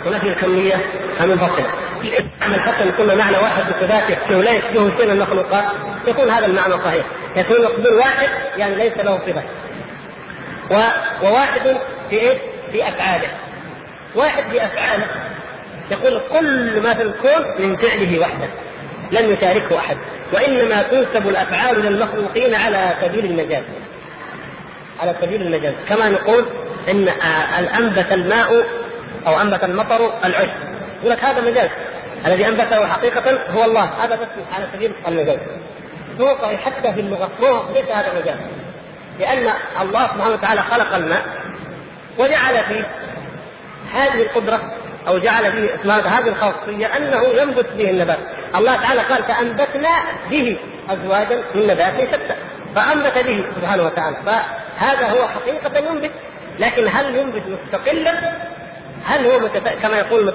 ونفي الكمية المنفصلة. أما الحسن يكون معنى واحد بصفاته لا يشبهه شيء من المخلوقات يكون هذا المعنى صحيح. يكون مقبول واحد يعني ليس له صفة. و... وواحد في إيش؟ في أفعاله. واحد في أفعاله يقول كل ما في الكون من فعله وحده لم يشاركه أحد وإنما تنسب الأفعال للمخلوقين على سبيل المجاز. على سبيل المجاز كما نقول إن انبت الماء أو أنبت المطر العشب. يقول لك هذا مجاز الذي أنبته حقيقة هو الله. هذا بس على سبيل المجاز هو حتى في اللغة هو ليس هذا مجاز لأن الله سبحانه وتعالى خلق الماء وجعل فيه هذه القدرة أو جعل فيه هذه الخاصية أنه ينبت به النبات. الله تعالى قال فأنبتنا به أزواجا من نبات شتى. فأنبت به سبحانه وتعالى. فهذا هو حقيقة ينبت. لكن هل ينبت مستقلا؟ هل هو متف... كما يقول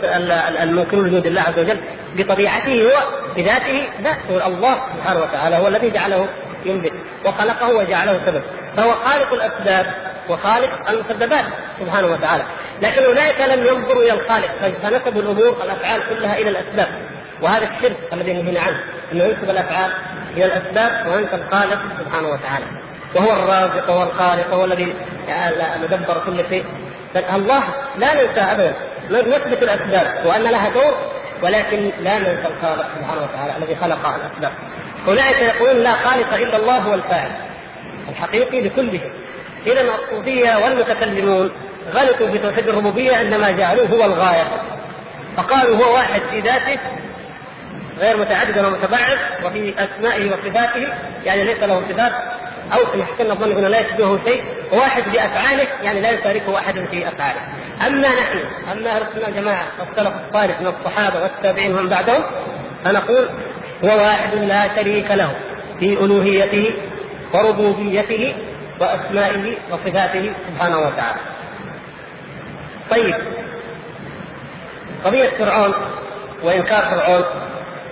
المنكرون لوجود الله عز وجل بطبيعته هو بذاته؟ لا هو الله سبحانه وتعالى هو الذي جعله ينبت وخلقه وجعله سبب فهو خالق الأسباب وخالق المسببات سبحانه وتعالى لكن اولئك لم ينظروا إلى الخالق فنسبوا الأمور الافعال كلها إلى الأسباب وهذا الشرك الذي نهينا عنه أنه ينسب الأفعال إلى الأسباب وينسى الخالق سبحانه وتعالى وهو الرازق وهو الخالق وهو الذي مدبر كل شيء. الله لا ننسى ابدا. نثبت الأسباب وأن لها دور ولكن لا ننسى الخالق سبحانه وتعالى الذي خلق الأسباب. اولئك يقولون لا خالق إلا الله هو الفاعل الحقيقي لكل شيء إذا الصوفيه والمتكلمون غلطوا في توحيد الربوبية عندما جعلوه هو الغاية. فقالوا هو واحد في ذاته غير متعدد ولا متبعد وفي أسمائه وصفاته يعني ليس له صفات. أو ان احسن الظن أنه لا يشبهه شيء وواحد بافعاله يعني لا يشاركه أحد في أفعاله. أما نحن أما أهل السنة والجماعة والسلف الصالح من الصحابة والتابعين ومن بعدهم فنقول هو واحد لا شريك له في ألوهيته وربوبيته وأسمائه وصفاته سبحانه وتعالى. طيب. قضية فرعون وإنكار فرعون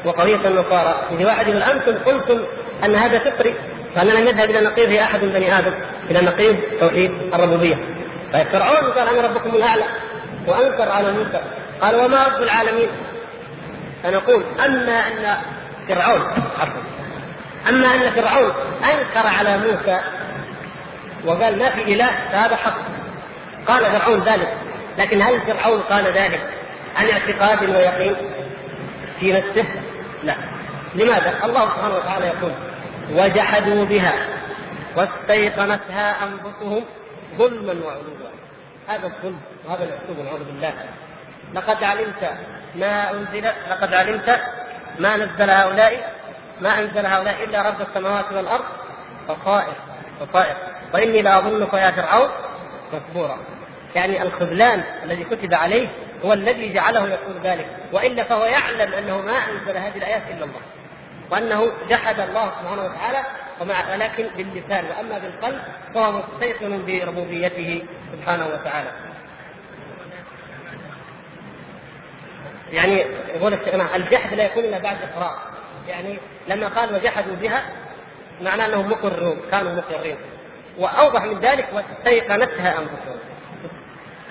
وقضية النصارى. في واحد يقول أنتم قلتم أن هذا فطري فأنا لم يذهب إلى نقيضه أحد من بني آدم إلى نقيض توحيد الربوبية. طيب فرعون قال أنا ربكم الأعلى. وأنكر على موسى. قال وما رب العالمين؟ فنقول أما أن فرعون عفوا أما أن فرعون أنكر على موسى وقال ما في إله فهذا حق. قال فرعون ذلك. لكن هل فرعون قال ذلك عن اعتقاد ويقين في نفسه؟ لا. لماذا؟ الله سبحانه وتعالى يقول وجحدوا بها واستيقنتها أنفسهم ظلما وعلوا. هذا الظلم وهذا الاسلوب نعوذ بالله. لقد علمت ما أنزل لقد علمت ما نزل هؤلاء ما أنزل هؤلاء إلا رب السماوات والأرض. بصائر بصائر وإني لأظنك يا فرعون مكبورا. يعني الخذلان الذي كتب عليه هو الذي جعله يقول ذلك. وإلا فهو يعلم أنه ما أنزل هذه الآيات إلا الله. وأنه جحد الله سبحانه وتعالى ومع ولكن باللسان وأما بالقلب فهو مستيقن بربوبيته سبحانه وتعالى. يعني يقول الجحد لا يكون إلا بعد اقرار يعني لما قال وجحدوا بها معناه أنهم مقرون كانوا مقرين. وأوضح من ذلك واستيقنتها أنفسهم.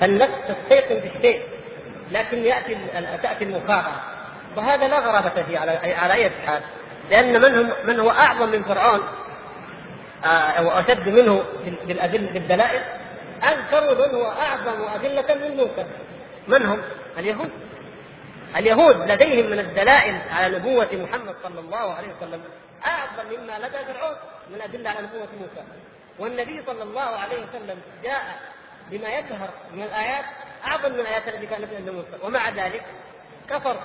فالنفس تستيقن بالشيء لكن يأتي تأتي المكابرة. وهذا لا غرابة فيه على على أي حال. لأن من هم من هو أعظم من فرعون آه، أو أشد منه بالادله بالدلائل انكروا من هو أعظم ادله من موسى من هم؟ اليهود. اليهود لديهم من الدلائل على نبوة محمد صلى الله عليه وسلم أعظم مما لدى فرعون من أدلة على نبوة موسى. والنبي صلى الله عليه وسلم جاء بما يظهر من الآيات أعظم من الآيات التي كانت عند موسى. ومع ذلك كفر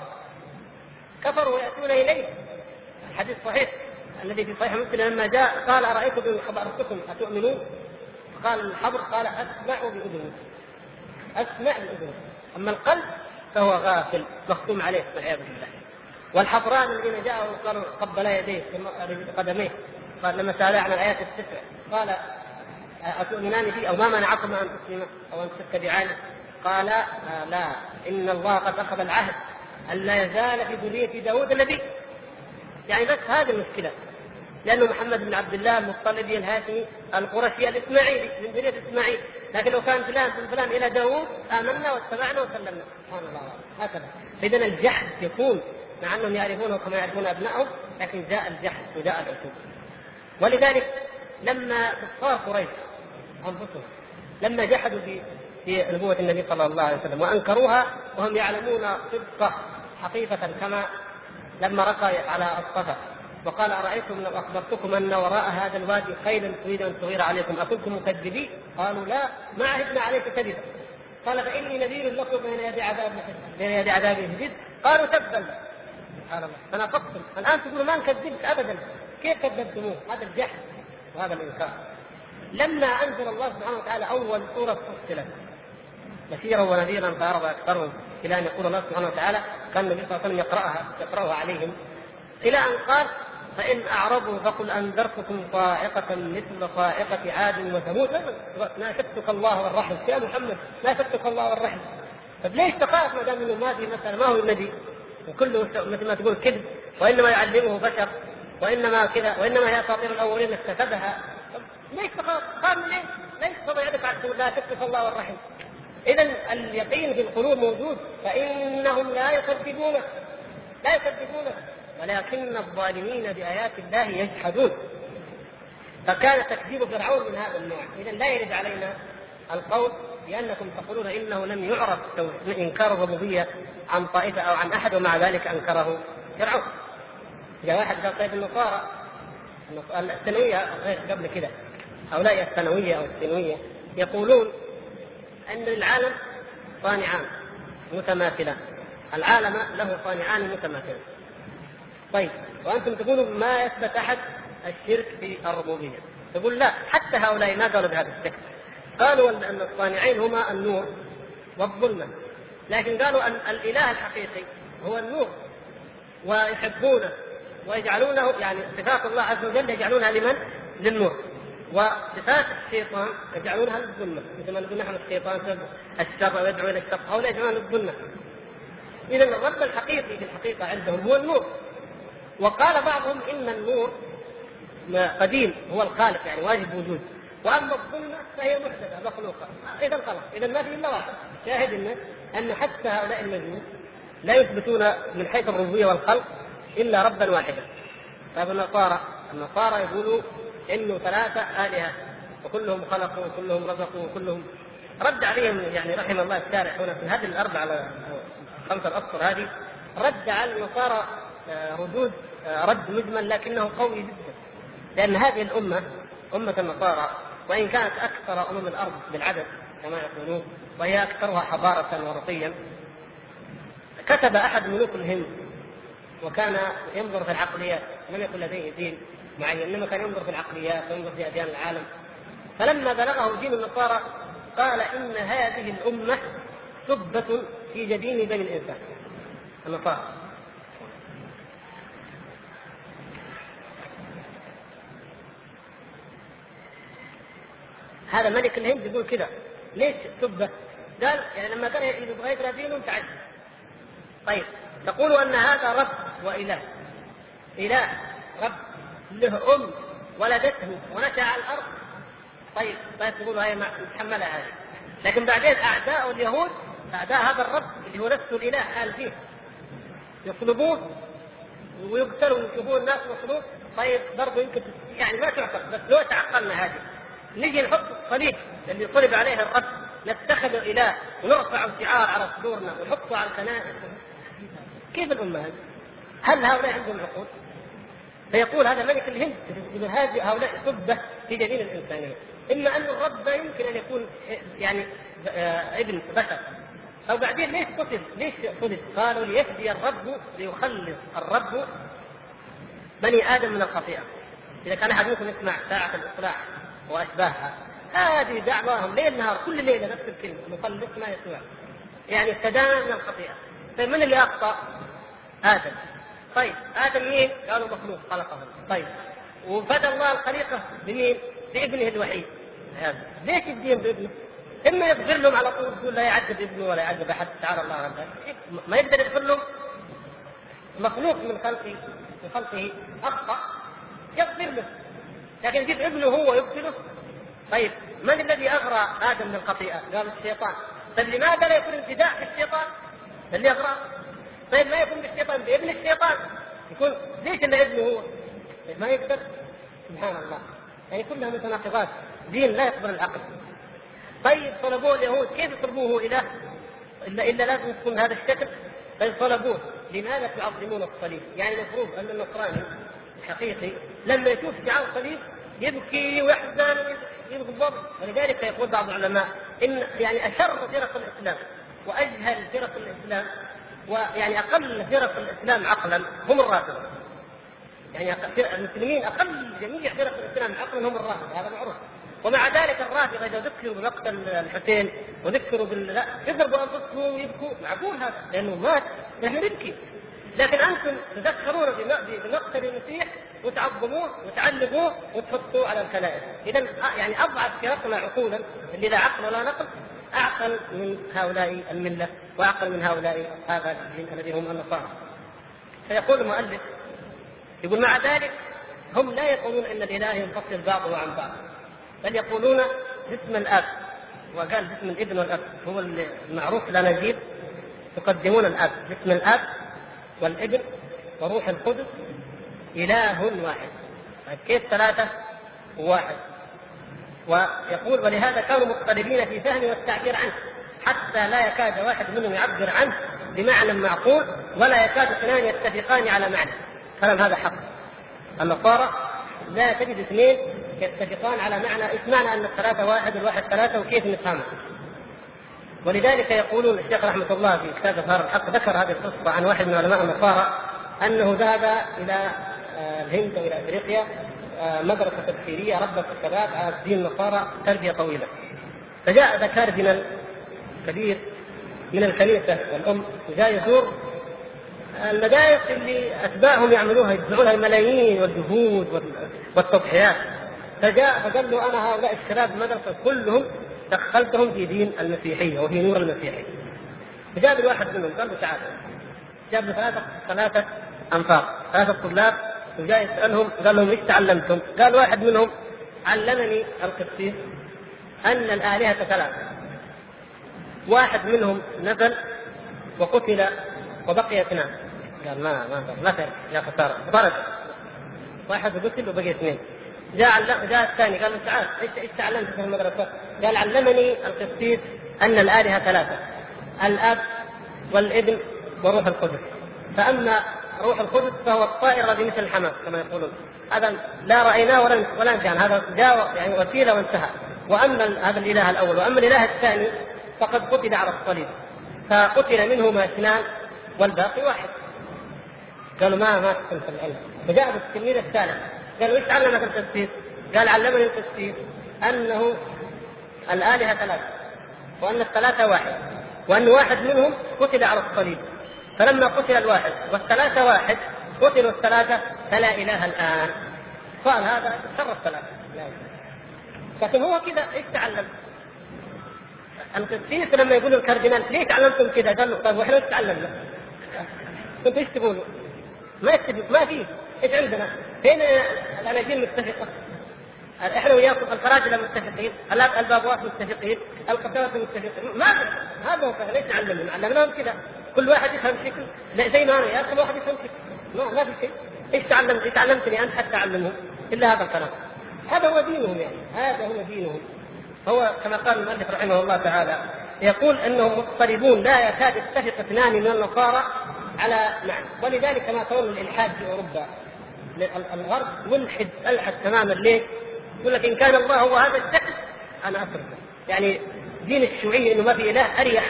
كفروا ويأتون إليه. الحديث صحيح الذي في صحيح مسلم لما جاء قال أرأيتم إن خبرتكم أتؤمنون؟ قال الحبر قال أسمع بأذني أسمع بأذني أما القلب فهو غافل مختوم عليه والعياذ بالله. والحفران الذين جاءوا قالوا قبل يديه قدميه. قال لما سأل عن الآيات التسع قال أتؤمنان بي؟ أو ما منعكم أن تسلموا؟ أو أن تتبعاني قال آه لا إن الله قد أخذ العهد أن لا يزال في ذرية داود النبي يعني بس هذه المشكلة. لأنه محمد بن عبد الله المطلبي الهاشمي القرشي الإسماعيلي من ذرية إسماعيل. لكن لو كان فلان من فلان إلى داوود آمنا واتبعنا وسلمنا. سبحان الله. هكذا. إذا الجحد يكون مع أنهم يعرفونه كما يعرفون أبنائهم لكن جاء الجحد وجاء العتوب ولذلك لما كفار قريش أنفسهم لما جحدوا في في نبوة النبي صلى الله عليه وسلم وأنكروها وهم يعلمون صدقة حقيقة كما لما رقى على الصفا وقال أرأيتم لو أخبرتكم أن وراء هذا الوادي خيلا تريد أن تغير عليكم أكنتم مكذبين؟ قالوا لا ما عهدنا عليك كذبا. قال فإني نذير لكم بين يدي عذاب بين يدي عذاب شديد قالوا تبا. سبحان الله. فنافقتم الآن تقولوا ما نكذبك أبدا. كيف كذبتموه؟ هذا الجحد وهذا الإنكار. لما أنزل الله سبحانه وتعالى أول سورة فصلت. بشيرا ونذيرا فأعرض أكثرهم إلى أن يقول الله سبحانه وتعالى كان النبي صلى الله عليه وسلم يقرأها يقرأها عليهم. إلى أن قال فإن أعرضوا فقل أنذرتكم صاعقة مثل صاعقة عاد وثمود. ناشدتك الله والرحم. يا محمد ناشدتك الله والرحم. طيب ليش تخاف ما دام إنه ما في مثلا ما هو النبي. وكله مثل ما تقول كذب. وإنما يعلمه بشر. وإنما كذا وإنما هي أساطير الأولين اكتسبها. ليش تخاف؟ خاف من ليش؟ ليش تضع يدك على لا تكتف الله والرحم؟ اذا اليقين في القلوب موجود فإنهم لا يكذبونك لا يكذبونك ولكن الظالمين بآيات الله يجحدون. فكان تكذيب فرعون من هذا النوع. إذا لا يرد علينا القول بأنكم تقولون إنه لم يعرف إنكار الربوبية عن طائفة أو عن أحد ومع ذلك أنكره فرعون. جاء واحد قال طيب النصارى الثانوية قبل كده هؤلاء الثانوية أو الثانوية يقولون أن العالم صانعان متماثلان. العالم له صانعان متماثلان. طيب وأنتم تقولوا ما يثبت أحد الشرك في الربوبية. تقول لا حتى هؤلاء ما قالوا بهذا الشكل. قالوا أن الصانعين هما النور والظلمة. لكن قالوا أن الإله الحقيقي هو النور ويحبونه ويجعلونه يعني صفات الله عز وجل يجعلونها لمن؟ للنور. وصفات الشيطان يجعلونها للظلمه مثل ما نقول نحن الشيطان الشر ويدعو إلى الشر هؤلاء يجعلونها للظلمه اذا الرب الحقيقي في الحقيقة عندهم هو النور. وقال بعضهم إن النور قديم هو الخالق يعني واجب وجود. وأما الظلمه فهي محدثة مخلوقة. اذا خلاص اذا ما في إلا واحد. شاهد انه أن حتى هؤلاء المجنون لا يثبتون من حيث الربوبية والخلق إلا ربا واحدا. طيب النصارى النصارى يقولوا إنه ثلاثة آلهة وكلهم خلقوا وكلهم رزقوا وكلهم رد عليهم يعني رحم الله الشارع هنا في هذه الاربعه خمسة الأسطر هذه رد على النصارى آه، ردود آه، رد مجمل لكنه قوي جدا. لأن هذه الأمة أمة النصارى وإن كانت أكثر أمم الأرض بالعدد كما يقولون وهي أكثرها حضارة ورقيا كتب أحد ملوك الهند وكان ينظر في العقليات لم يكن لديه دين معين انما كان ينظر في العقليات وينظر في أديان العالم. فلما بلغه دين النصارى قال إن هذه الأمة سبة في جبين بني الإنسان النصارى. هذا ملك الهند يقول كذا ليش سبة؟ قال يعني لما كان يبغى يقرأ دينه تعجب طيب تقول أن هذا رب وإله. إله رب. له أم ولدته ونشأ على الأرض. طيب طيب تقول هاي متحملها هذه لكن بعدين أعداء اليهود أعداء هذا الرب اللي هو نفسه الإله حال فيه. يطلبوه ويقتلوا ويشوفون الناس مصلوب طيب برضه يمكن يعني ما تعقل بس لو تعقلنا هذه. نجي نحط الصليب اللي طلب عليه الرب نتخذ إله ونرفع الشعار على صدورنا ونحطه على الكنائس كيف الأمة هذه؟ هل هؤلاء عندهم عقول؟ فيقول هذا ملك الهند هذه هؤلاء سبة في جبين الإنسانية إما أن الرب يمكن أن يكون يعني آه، ابن بشر أو بعدين ليش قتل؟ ليش قتل؟ قالوا ليفدي الرب ليخلص الرب بني آدم من الخطيئة. إذا كان أحد منكم يسمع ساعة الإصلاح وأشباهها هذه دعواهم ليل نهار كل ليلة نفس الكلمة مخلص ما يسوع يعني ابتدانا من الخطيئة طيب من اللي أخطأ؟ آدم طيب آدم مين؟ قالوا مخلوق خلقه طيب وبدا الله الخليقة بمين؟ بابنه الوحيد هذا ليش الدين بابنه؟ إما يغفر لهم على طول يقول لا يعذب ابنه ولا يعذب أحد تعالى الله عن ما يقدر يغفر لهم مخلوق من خلقه من خلقه أخطأ يغفر له لكن يجيب ابنه هو يقتله طيب من الذي أغرى آدم من الخطيئه؟ قال الشيطان طيب لماذا لا يكون ابتداء في الشيطان؟ اللي أغرى طيب ما يكون بالشيطان. بابن الشيطان؟ يكون ليش الا ابنه هو؟ طيب ما يقدر؟ سبحان الله. يعني كلها متناقضات. دين لا يقبل العقل. طيب طلبوه اليهود. كيف يطلبوه إله؟ الا الا لازم يكون هذا الشكل؟ طيب طلبوه. لماذا تعظمون الصليب؟ يعني المفروض أن النصراني الحقيقي لما يشوف شعار الصليب يبكي ويحزن ويغضب ولذلك يقول بعض العلماء إن يعني أشر فرق الإسلام وأجهل فرق الإسلام ويعني أقل فرق الإسلام عقلا هم الرافضة. يعني المسلمين أقل جميع فرق الإسلام عقلا هم الرافضة هذا معروف. ومع ذلك الرافضة إذا ذكروا بمقتل الحسين وذكروا بال لا يضربوا انفسهم ويبكوا. معقول هذا؟ لأنه مات. نحن نبكي. لكن أنتم تذكرون بمقتل المسيح وتعظموه وتعلقوه وتحطوه على الكنائس، اذا يعني أضعف فرقنا عقولا اللي لا عقل ولا نقل اعقل من هؤلاء الملة واعقل من هؤلاء أصحاب الدين الذي هم النصارى. فيقول المؤلف يقول مع ذلك هم لا يقولون إن الاله ينفصل بعضه عن بعض بل يقولون باسم الأب. وقال باسم الابن والأب هو المعروف لا نجيب يقدمون الأب باسم الأب والابن وروح القدس إله واحد. طيب كيف ثلاثة؟ وواحد ويقول ولهذا كانوا مضطربين في فهم والتعبير عنه حتى لا يكاد واحد منهم يعبر عنه بمعنى معقول ولا يكاد اثنان يتفقان على معنى. كلام هذا حق؟ النصارى لا تجد اثنين يتفقان على معنى إيش معنى أن الثلاثه واحد والواحد ثلاثة وكيف نفهمها ولذلك يقولون الشيخ رحمة الله في كتاب إظهار الحق ذكر هذه القصة عن واحد من علماء النصارى أنه ذهب إلى آه، الهند وإلى إفريقيا مدرسة تفسيريه ربت الشباب على دين النصارى تربية طويلة. فجاء ذا كاردينال كبير من الكنيسة والأم وجاء يزور المدارس اللي أتباعهم يعملوها يدفعونها الملايين والجهود والتضحيات. فجاء فقال له أنا هؤلاء الشباب المدرسة كلهم دخلتهم في دين المسيحية وفي نور المسيحية. فجاب الواحد منهم قال له تعال. جاب له ثلاثة ثلاثة أنفار ثلاثة طلاب وجاء يسألهم قال لهم إيش تعلمتم؟ قال واحد منهم علمني القسيس أن الآلهة ثلاثة. واحد منهم نزل وقتل وبقي اثنان. قال ما ما ما يا خسارة ضرب. واحد قتل وبقي اثنين. جاء جاء الثاني قال له تعال إيش إيش تعلمت في المدرسة؟ قال علمني القسيس أن الآلهة ثلاثة الأب والابن وروح القدس. فأما روح القدس فهو الطائر الذي مثل الحمام كما يقولون. هذا لا رأيناه ولا ولا كان هذا جاء يعني وسيلة وانتهى. وأما هذا الإله الأول. وأما الإله الثاني فقد قتل على الصليب. فقتل منهما اثنان والباقي واحد. قالوا ما ما تكون في العلم. فجاء التلميذ الثالث. قالوا إيش علمك التفسير؟ قال علمني التفسير أنه الآلهة ثلاثة وأن الثلاثة واحد وأن واحد منهم قتل على الصليب. فلما قتل الواحد والثلاثة واحد قتلوا الثلاثة فلا إله الآن قال هذا شر الثلاثة لا لكن هو كذا إيش تعلم؟ القسيس لما يقولوا الكاردينال ليه تعلمتم كذا؟ قال له طيب وإحنا إيش تعلمنا؟ كنتوا إيش تقولوا؟ ما يتفق ما في إيش عندنا؟ فين الأناجيل متفقة؟ إحنا وياكم الفراجلة متفقين، البابوات متفقين، القساوسه متفقين، ما هذا هو ليش علمنا؟ علمناهم كذا كل واحد يفهم شكل. زي ما أنا كل واحد يفهم شكل. ما, ما في شيء. إيش تعلمت؟ تعلمتني انت حتى اعلمهم؟ إلا هذا الكلام. هذا هو دينهم يعني. هذا هو دينهم. هو كما قال المؤلف رحمه الله تعالى يقول أنهم مضطربون لا يكاد يتفق اثنان من النصارى على معنى. ولذلك ما ترون الإلحاد في أوروبا. الغرب ملحد الحد تماما. ليه؟ يقول لك إن كان الله هو هذا الشكل أنا أتركه. يعني دين الشيوعية إنه ما في إله أريح.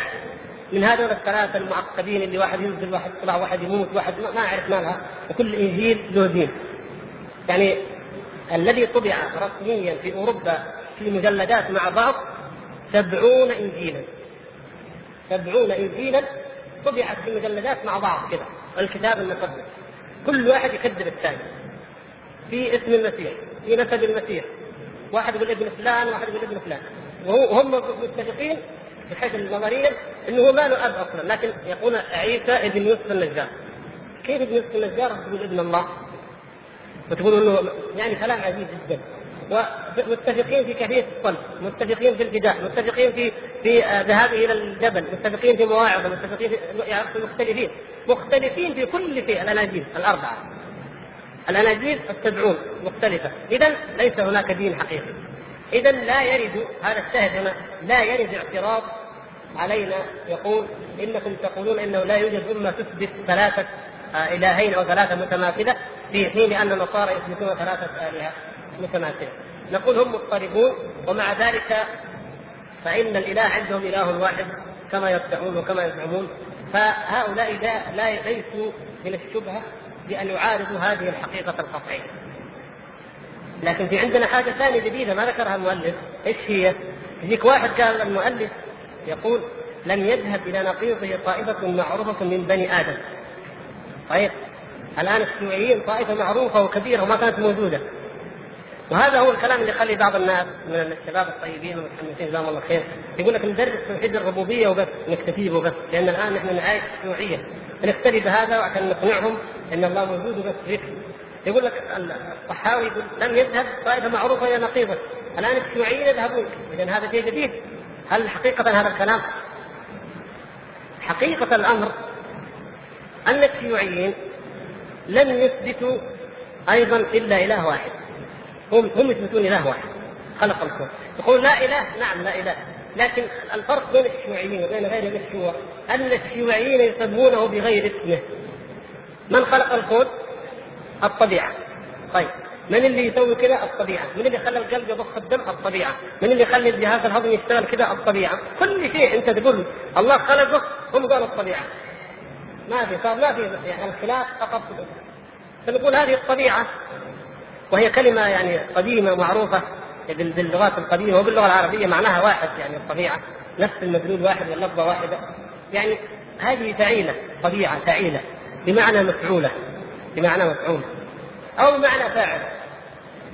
من هذول الثلاثة المعقدين اللي واحد ينزل واحد يطلع واحد يموت واحد ما أعرف مالها. وكل إنجيل له دين. يعني الذي طبع رسميا في أوروبا في مجلدات مع بعض سبعون انجيلا. سبعون انجيلا طبعت في مجلدات مع بعض كذا الكتاب المقدس. كل واحد يكذب الثاني. في اسم المسيح في نسب المسيح. واحد يقول ابن فلان واحد يقول ابن فلان. وهم متفقين من حيث النظريه إنه ما له أب أصلا لكن يقول عيسى ابن يوسف النجار. كيف ابن يوسف النجار؟ تقول ابن الله. وتقول إنه يعني كلام عجيب جدا. ومتفقين في كيفيه الصلب، متفقين في الفداء، متفقين في في ذهابه إلى الجبل، متفقين في مواعظة، متفقين في يعني مختلفين، مختلفين في كل شيء الأناجيل الأربعة. الأناجيل السبعون مختلفة، اذا ليس هناك دين حقيقي. اذا لا يرد هذا الشاهد هنا لا يرد اعتراض علينا يقول إنكم تقولون إنه لا يوجد أمة تثبت ثلاثة إلهين أو ثلاثة متماثلة في حين أن النصارى يثبتون ثلاثة آلهة متماثلة. نقول هم مضطربون ومع ذلك فإن الإله عندهم إله واحد كما يدعون وكما يزعمون فهؤلاء لا, لا ليسوا من الشبهه بأن يعارضوا هذه الحقيقة القطعيه. لكن في عندنا حاجة ثانية جديدة ما ذكرها المؤلف، إيش هي؟ يجيك واحد قال المؤلف يقول لم يذهب إلى نقيضه طائفة معروفة من بني آدم. طيب الآن الشيوعيين طائفة معروفة وكبيرة وما كانت موجودة. وهذا هو الكلام اللي يخلي بعض الناس من الشباب الطيبين والمتحمسين جزاهم الله خير يقول لك ندرس توحيد الربوبية وبس نكتفي وبس لأن الآن نحن نعايش الشيوعيه فنكتفي بهذا عشان نقنعهم إن الله موجود وبس يكفي يقول لك الصحاوي يقول لم يذهب طائفة معروفة إلى نقيضه. الآن الشيوعيين يذهبون. اذا هذا شيء جديد. هل حقيقة هذا الكلام؟ حقيقة الأمر ان الشيوعيين لم يثبتوا أيضا إلا إله واحد. هم هم يثبتون إله واحد. خلق الكون. يقول لا إله نعم لا إله. لكن الفرق بين الشيوعيين وبين غير الشيوع ان الشيوعيين يسمونه بغير اسمه. من خلق الكون؟ الطبيعة. طيب. من اللي يسوي كذا؟ الطبيعة، من اللي خلى القلب يضخ الدم؟ الطبيعة، من اللي يخلي الجهاز الهضمي يشتغل كذا؟ الطبيعة، كل شيء انت تقول الله خلقه هم قالوا الطبيعة. ما في صار ما في يعني الخلاف فقط فنقول هذه الطبيعة وهي كلمة يعني قديمة معروفة باللغات القديمة وباللغة العربية معناها واحد يعني الطبيعة نفس المدلول واحد واللفظة واحدة يعني هذه فعيلة طبيعة فعيلة بمعنى مفعولة بمعنى مفعول أو بمعنى فاعل.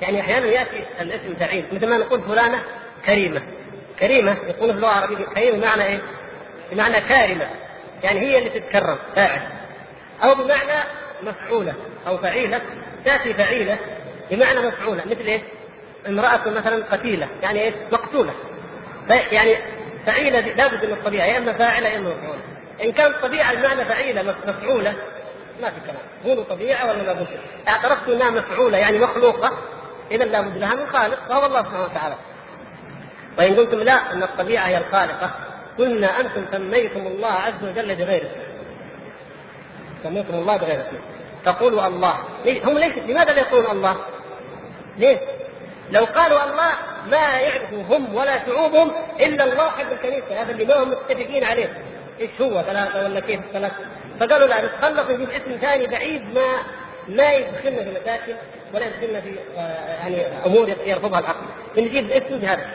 يعني أحيانا يأتي الاسم فعيل مثل ما نقول فلانة كريمة. كريمة يقول في اللغة العربية كريمة بمعنى إيه؟ بمعنى كارمة. يعني هي اللي تتكرم فاعل. أو بمعنى مفعولة أو فعيلة. تأتي فعيلة بمعنى مفعولة مثل إيه؟ امرأة مثلا قتيلة يعني إيه؟ مقتولة. يعني فعيلة لابد من الطبيعة يا إما فاعلة يا إما مفعولة. إن كانت طبيعة بمعنى فعيلة مفعولة ما في كلام. قولوا طبيعة ولا لابد اعترفتوا إنها مفعولة يعني مخلوقة. اذا لابد لها من خالق فهو الله سبحانه وتعالى. وإن قلتم لا إن الطبيعة هي الخالقة قلنا أنتم سميتم الله عز وجل بغير اسمه سميتم الله بغير اسمه تقولوا الله. هم ليس لماذا لا يقولون الله؟ ليه؟ لو قالوا الله ما يعرفوا هم ولا شعوبهم إلا الله حق الكنيسة هذا اللي ما هم متفقين عليه. إيش هو؟ ثلاثة ولا كيف ثلاثة فقالوا لا نتخلص نجيب اسم ثاني بعيد ما لا يدخلنا في مشاكل ولا يدخلنا في آه، يعني أمور يرفضها العقل بنجيب اسم بهذا.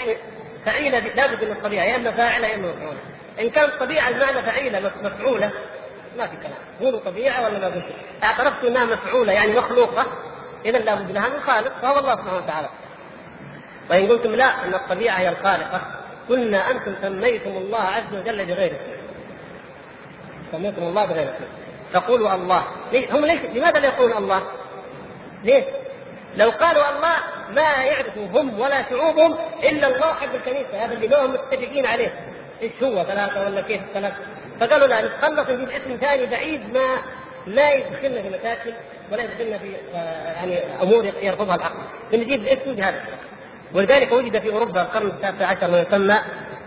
يعني فعيلة لابد من الطبيعة يا إما فاعلة يا إما مفعولة. إن كانت طبيعة المعنى فعيلة مفعولة. ما في كلام. قولوا طبيعة ولا ما قلتوا اعترفت أنها مفعولة يعني مخلوقة. إذا لابد لها من خالق فهو الله سبحانه وتعالى. وإن قلتم لا أن الطبيعة هي الخالقة قلنا أنتم سميتم الله عز وجل بغير اسمه سميتم الله بغير اسمه تقولوا الله. ليه؟ هم ليش لماذا لا يقولون الله؟ ليش؟ لو قالوا الله ما يعرفوا هم ولا شعوبهم إلا الله حق الكنيسه هذا اللي ما هم متفقين عليه. إيش هو؟ ثلاثة ولا كيف؟ ثلاثة. فقالوا لا نتخلص نجيب اسم ثاني بعيد ما لا يدخلنا في مشاكل ولا يدخلنا في آه، يعني أمور يرفضها العقل. بنجيب اسم بهذا ولذلك وجد في أوروبا القرن التاسع عشر ما يسمى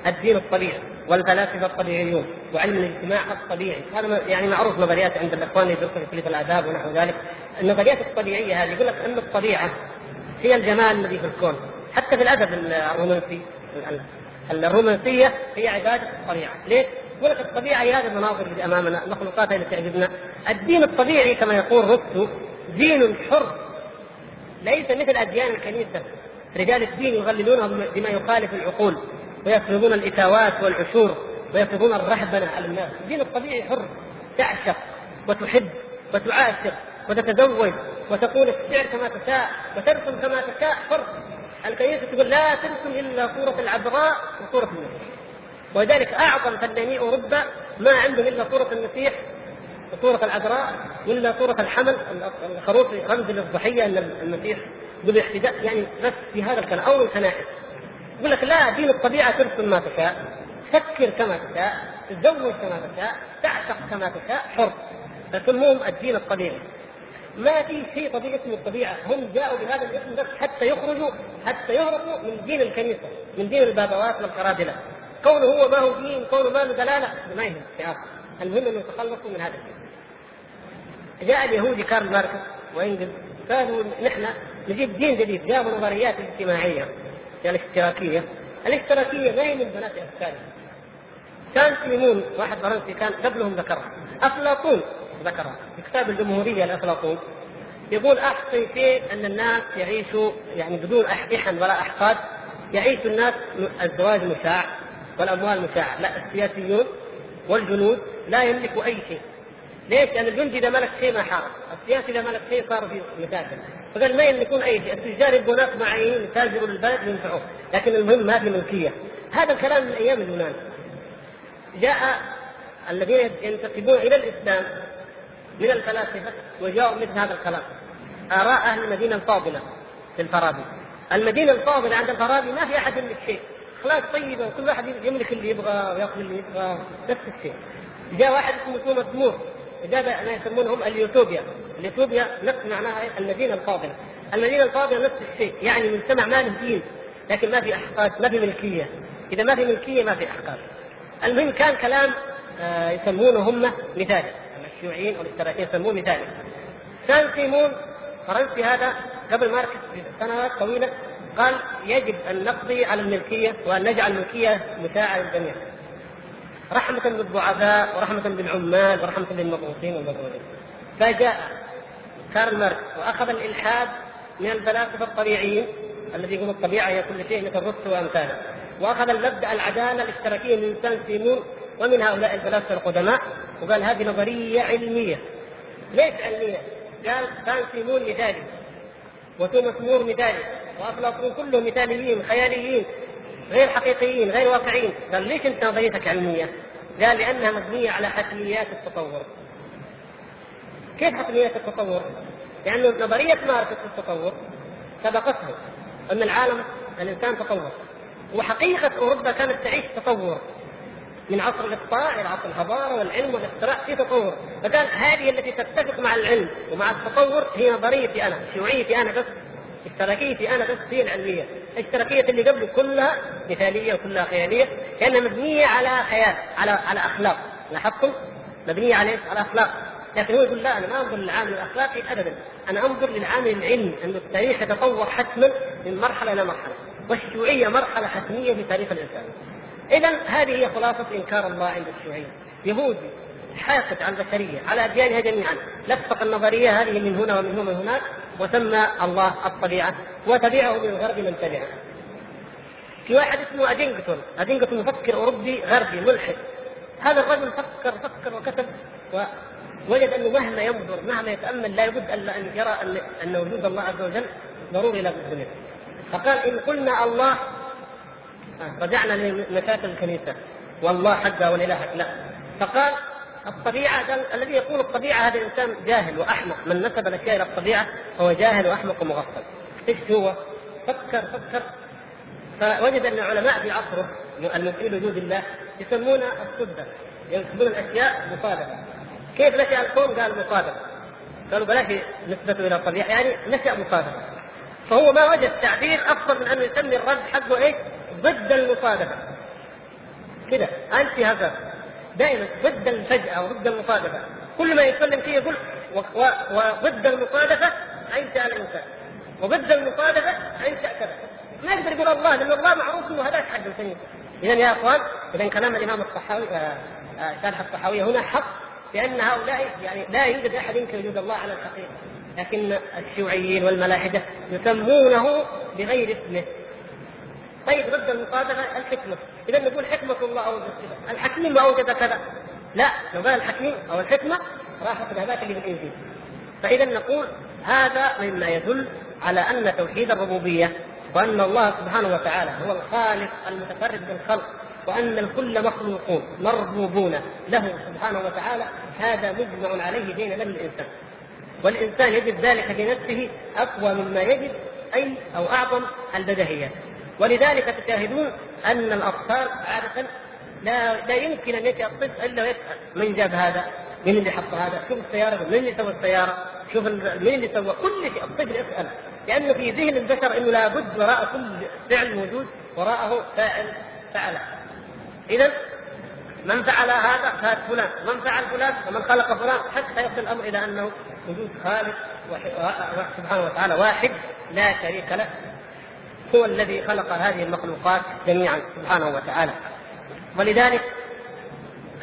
الدين الطبيعي والفلاسفة الطبيعيون وعلم الاجتماع الطبيعي. هذا يعني معروف نظريات عند الإخوان اللي يدرسوا في كلية الآداب ونحو ذلك. النظريات الطبيعية هذه يقول لك أن الطبيعة هي الجمال الذي في الكون. حتى في الأدب الرومانسي الرومانسية هي عبادة الطبيعة. ليش؟ يقول لك الطبيعة هي هذه المناظر اللي أمامنا. المخلوقات التي تعجبنا. الدين الطبيعي كما يقول رستو دين حر. ليس مثل أديان الكنيسة. رجال الدين يغللونهم بما يخالف العقول ويفرضون الإتاوات والعشور ويفرضون الرهبنه على الناس، الدين الطبيعي حر تعشق وتحب وتعاشق وتتزوج وتقول الشعر كما تشاء وترسم كما تشاء حر. الكنيسه تقول لا ترسم إلا صورة العذراء وصورة المسيح ولذلك أعظم فناني أوروبا ما عندهم إلا صورة المسيح وصورة العذراء ولا صورة الحمل الخروف رمز للضحية ان المسيح بالاحتداء يعني بس في هذا الكلام أو الكنائس يقول لك لا دين الطبيعة ترسم ما تشاء فكر كما تشاء تتزوج كما تشاء تعشق كما تشاء حر. فسموهم الدين الطبيعي. ما في شيء طبيعي اسمه الطبيعة. هم جاءوا بهذا الاسم بس حتى يخرجوا حتى يهربوا من دين الكنيسة من دين البابوات والكرادلة كونه هو ما هو دين كونه ما له دلالة ما يهم في آخر. المهم أنه يتخلصوا من هذا الدين. جاء اليهودي كارل ماركس وانجلز قالوا نحن نجيب دين جديد جابوا نظريات اجتماعية الاشتراكية. الاشتراكية ما هي من بنات افكار كان سيمون واحد فرنسي كان قبلهم ذكرها. أفلاطون ذكرها. في كتاب الجمهورية لافلاطون يقول احسن شيء أن الناس يعيشوا يعني بدون احن ولا احقاد يعيش الناس الزواج مشاع والأموال مشاعه، لا السياسيون والجنود لا يملكوا أي شيء. ليش؟ لأن الجندي إذا ملك شيء ما حارب، السياسي إذا ملك شيء صار في مشاكل، فقال ما يملكون أي شيء، التجار يبقوا ناس معينين يتاجروا للبلد ينفعوه، لكن المهم ما في ملكية. هذا الكلام من أيام اليونان. جاء الذين ينتسبون إلى الإسلام من الفلاسفة وجاءوا مثل هذا الكلام. آراء أهل المدينة الفاضلة في الفارابي. المدينة الفاضلة عند الفارابي ما في أحد يملك شيء. اخلاق طيبة وكل واحد يملك اللي يبغى وياخذ اللي يبغى نفس الشيء. جاء واحد اسمه توماس مور جاب ما يسمونهم اليوتوبيا، اليوتوبيا نفس معناها المدينة الفاضله. المدينة الفاضله نفس الشيء، يعني مجتمع ما له دين لكن ما في احقاد، ما في ملكية. إذا ما في ملكية ما في احقاد. المهم كان كلام آه، يسمونه هم مثالي، الشيوعيين الاشتراكيين يسموه مثالي. سان سيمون فرنسي هذا قبل ماركس بسنوات طويلة قال يجب أن نقضي على الملكية وأن نجعل الملكية مشاعة للجميع. رحمة بالضعفاء ورحمة بالعمال ورحمة بالمضغوطين والمضغوطين. فجاء كارل ماركس وأخذ الإلحاد من الفلاسفة الطبيعيين الذي يقول الطبيعة هي كل شيء مثل الرسل وامثاله. وأخذ المبدا العدالة الاشتراكية من سان سيمون ومن هؤلاء الفلاسفة القدماء وقال هذه نظرية علمية. ليش علمية؟ قال سان سيمون مثالي وتوماس مور مثالي وافلاطون كلهم مثاليين خياليين غير حقيقيين غير واقعيين. قال ليش أنت نظريتك علمية؟ قال لأنها مبنية على حتميات التطور. كيف حتميات التطور؟ لأن يعني نظرية ماركس التطور سبقته أن العالم الإنسان تطور. وحقيقة أوروبا كانت تعيش تطور. من عصر الإقطاع إلى عصر الحضارة والعلم والاختراع في تطور. فقال هذه التي تتفق مع العلم ومع التطور هي نظريتي أنا شيوعيتي أنا بس اشتراكيتي أنا بس هي العلمية، الاشتراكيه اللي قبل كلها مثالية وكلها خيالية لانها مبنية على خيال على على أخلاق، لاحظتم؟ مبنية على على أخلاق، لكن هو يقول لا أنا ما أنظر للعامل الأخلاقي ابدا، أنا أنظر للعامل العلمي انه التاريخ يتطور حتما من مرحلة إلى مرحلة، والشيوعية مرحلة حتمية في تاريخ الإنسان. اذا هذه هي خلاصة إنكار الله عند الشيوعية. يهودي حاسد على البشرية على أديانها جميعا. لفق النظرية هذه من هنا ومن هنا ومن هناك. وسمى الله الطبيعة وتبعه من الغرب من تبعه. في واحد اسمه ادينجتون، ادينجتون مفكر أوروبي غربي ملحد. هذا الرجل فكر فكر وكتب ووجد أنه مهما ينظر مهما يتأمل لا يبد الا أن يرى ان وجود الله عز وجل ضروري له في الدنيا. فقال إن قلنا الله رجعنا لمشاكل الكنيسة والله حقها والاله حق لا فقال الطبيعة الذي يقول الطبيعة هذا انسان جاهل وأحمق. من نسب الاشياء إلى الطبيعة هو جاهل وأحمق ومغفل. إيش هو؟ فكر فكر. فوجد أن العلماء في عصره المؤمنين بوجود الله يسمون الصدة ينسبون الأشياء مصادفه كيف نشأ الكون؟ قال مصادفه قالوا بلاش نسبته إلى الطبيعة يعني نشأ مصادفه فهو ما وجد تعبير افضل من أنه يسمي الرد حقه إيش؟ ضد المصادفه كده. أنت هذا. دائما ضد الفجأة وضد المصادفة كل ما يتكلم فيه يقول وضد المصادفة أنشأ الإنسان وضد المصادفة أنشأ كذا. ما يقدر يقول الله لأن الله معروف أنه هذاك حد الثاني إذا يا أخوان إذا كلام الإمام الصحاوي آه، آه، شارح الصحاوية هنا حق لأن هؤلاء يعني لا يوجد أحد ينكر وجود الله على الحقيقة. لكن الشيوعيين والملاحدة يسمونه بغير اسمه. طيب ضد المصادفة الحكمة. إذا نقول حكمة الله أوجد كذا الحكيم أوجد كذا لا لو قال الحكيم أو الحكمة راحت هذاك اللي بالإنجيل فإذا نقول هذا مما يدل على أن توحيد الربوبية وأن الله سبحانه وتعالى هو الخالق المتفرد بالخلق وأن الكل مخلوقون مربوبون له سبحانه وتعالى هذا مجمع عليه بين من الإنسان. والإنسان يجد ذلك في نفسه أقوى مما يجد أي أو أعظم البدهيات ولذلك تشاهدون أن الأطفال عادة لا لا يمكن أن يأتي الطفل إلا ويسأل من جاب هذا؟ من اللي حط هذا؟ شوف السيارة من اللي سوى السيارة؟ شوف من اللي سوى كل شيء الطفل يسأل لأنه في ذهن البشر إنه لابد وراء كل فعل موجود وراءه فاعل فعله. إذا من فعل هذا فهذا فلان، من فعل فلان ومن خلق فلان حتى يصل الأمر إلى أنه وجود خالق سبحانه وتعالى واحد لا شريك له هو الذي خلق هذه المخلوقات جميعا سبحانه وتعالى. ولذلك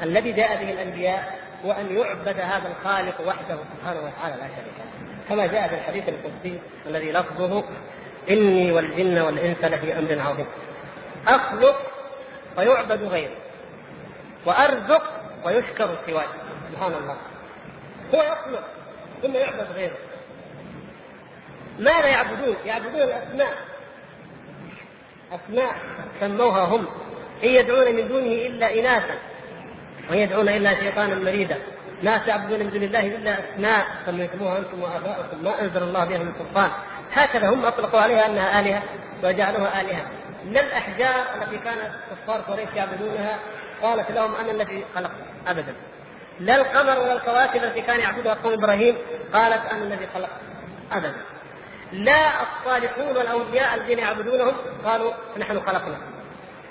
الذي جاء به الأنبياء هو أن يعبد هذا الخالق وحده سبحانه وتعالى لا شريك له. كما جاء في الحديث القدسي الذي لفظه إني والجن والإنس لفي أمر عظيم. أخلق ويعبد غيري وأرزق ويشكر سواي سبحان الله. هو يخلق ثم يعبد غيره. ماذا يعبدون؟ يعبدون الأسماء. أسماء سموها هم. إن يدعون من دونه إلا إناثا وإن يدعون إلا شيطانا مريدا. لا تعبدون من دون الله إلا أسماء. سميتموها أنتم وآباؤكم. ما أنزل الله بها من سلطان. هكذا هم أطلقوا عليها أنها آلهة وجعلوها آلهة. لا الأحجار التي كانت كفار قريش يعبدونها قالت لهم أنا الذي خلقت أبدا. لا القمر ولا الكواكب التي كان يعبدها قوم إبراهيم قالت أنا الذي خلقت أبدا. لا الصالحون والاولياء الذين يعبدونهم قالوا نحن خلقنا.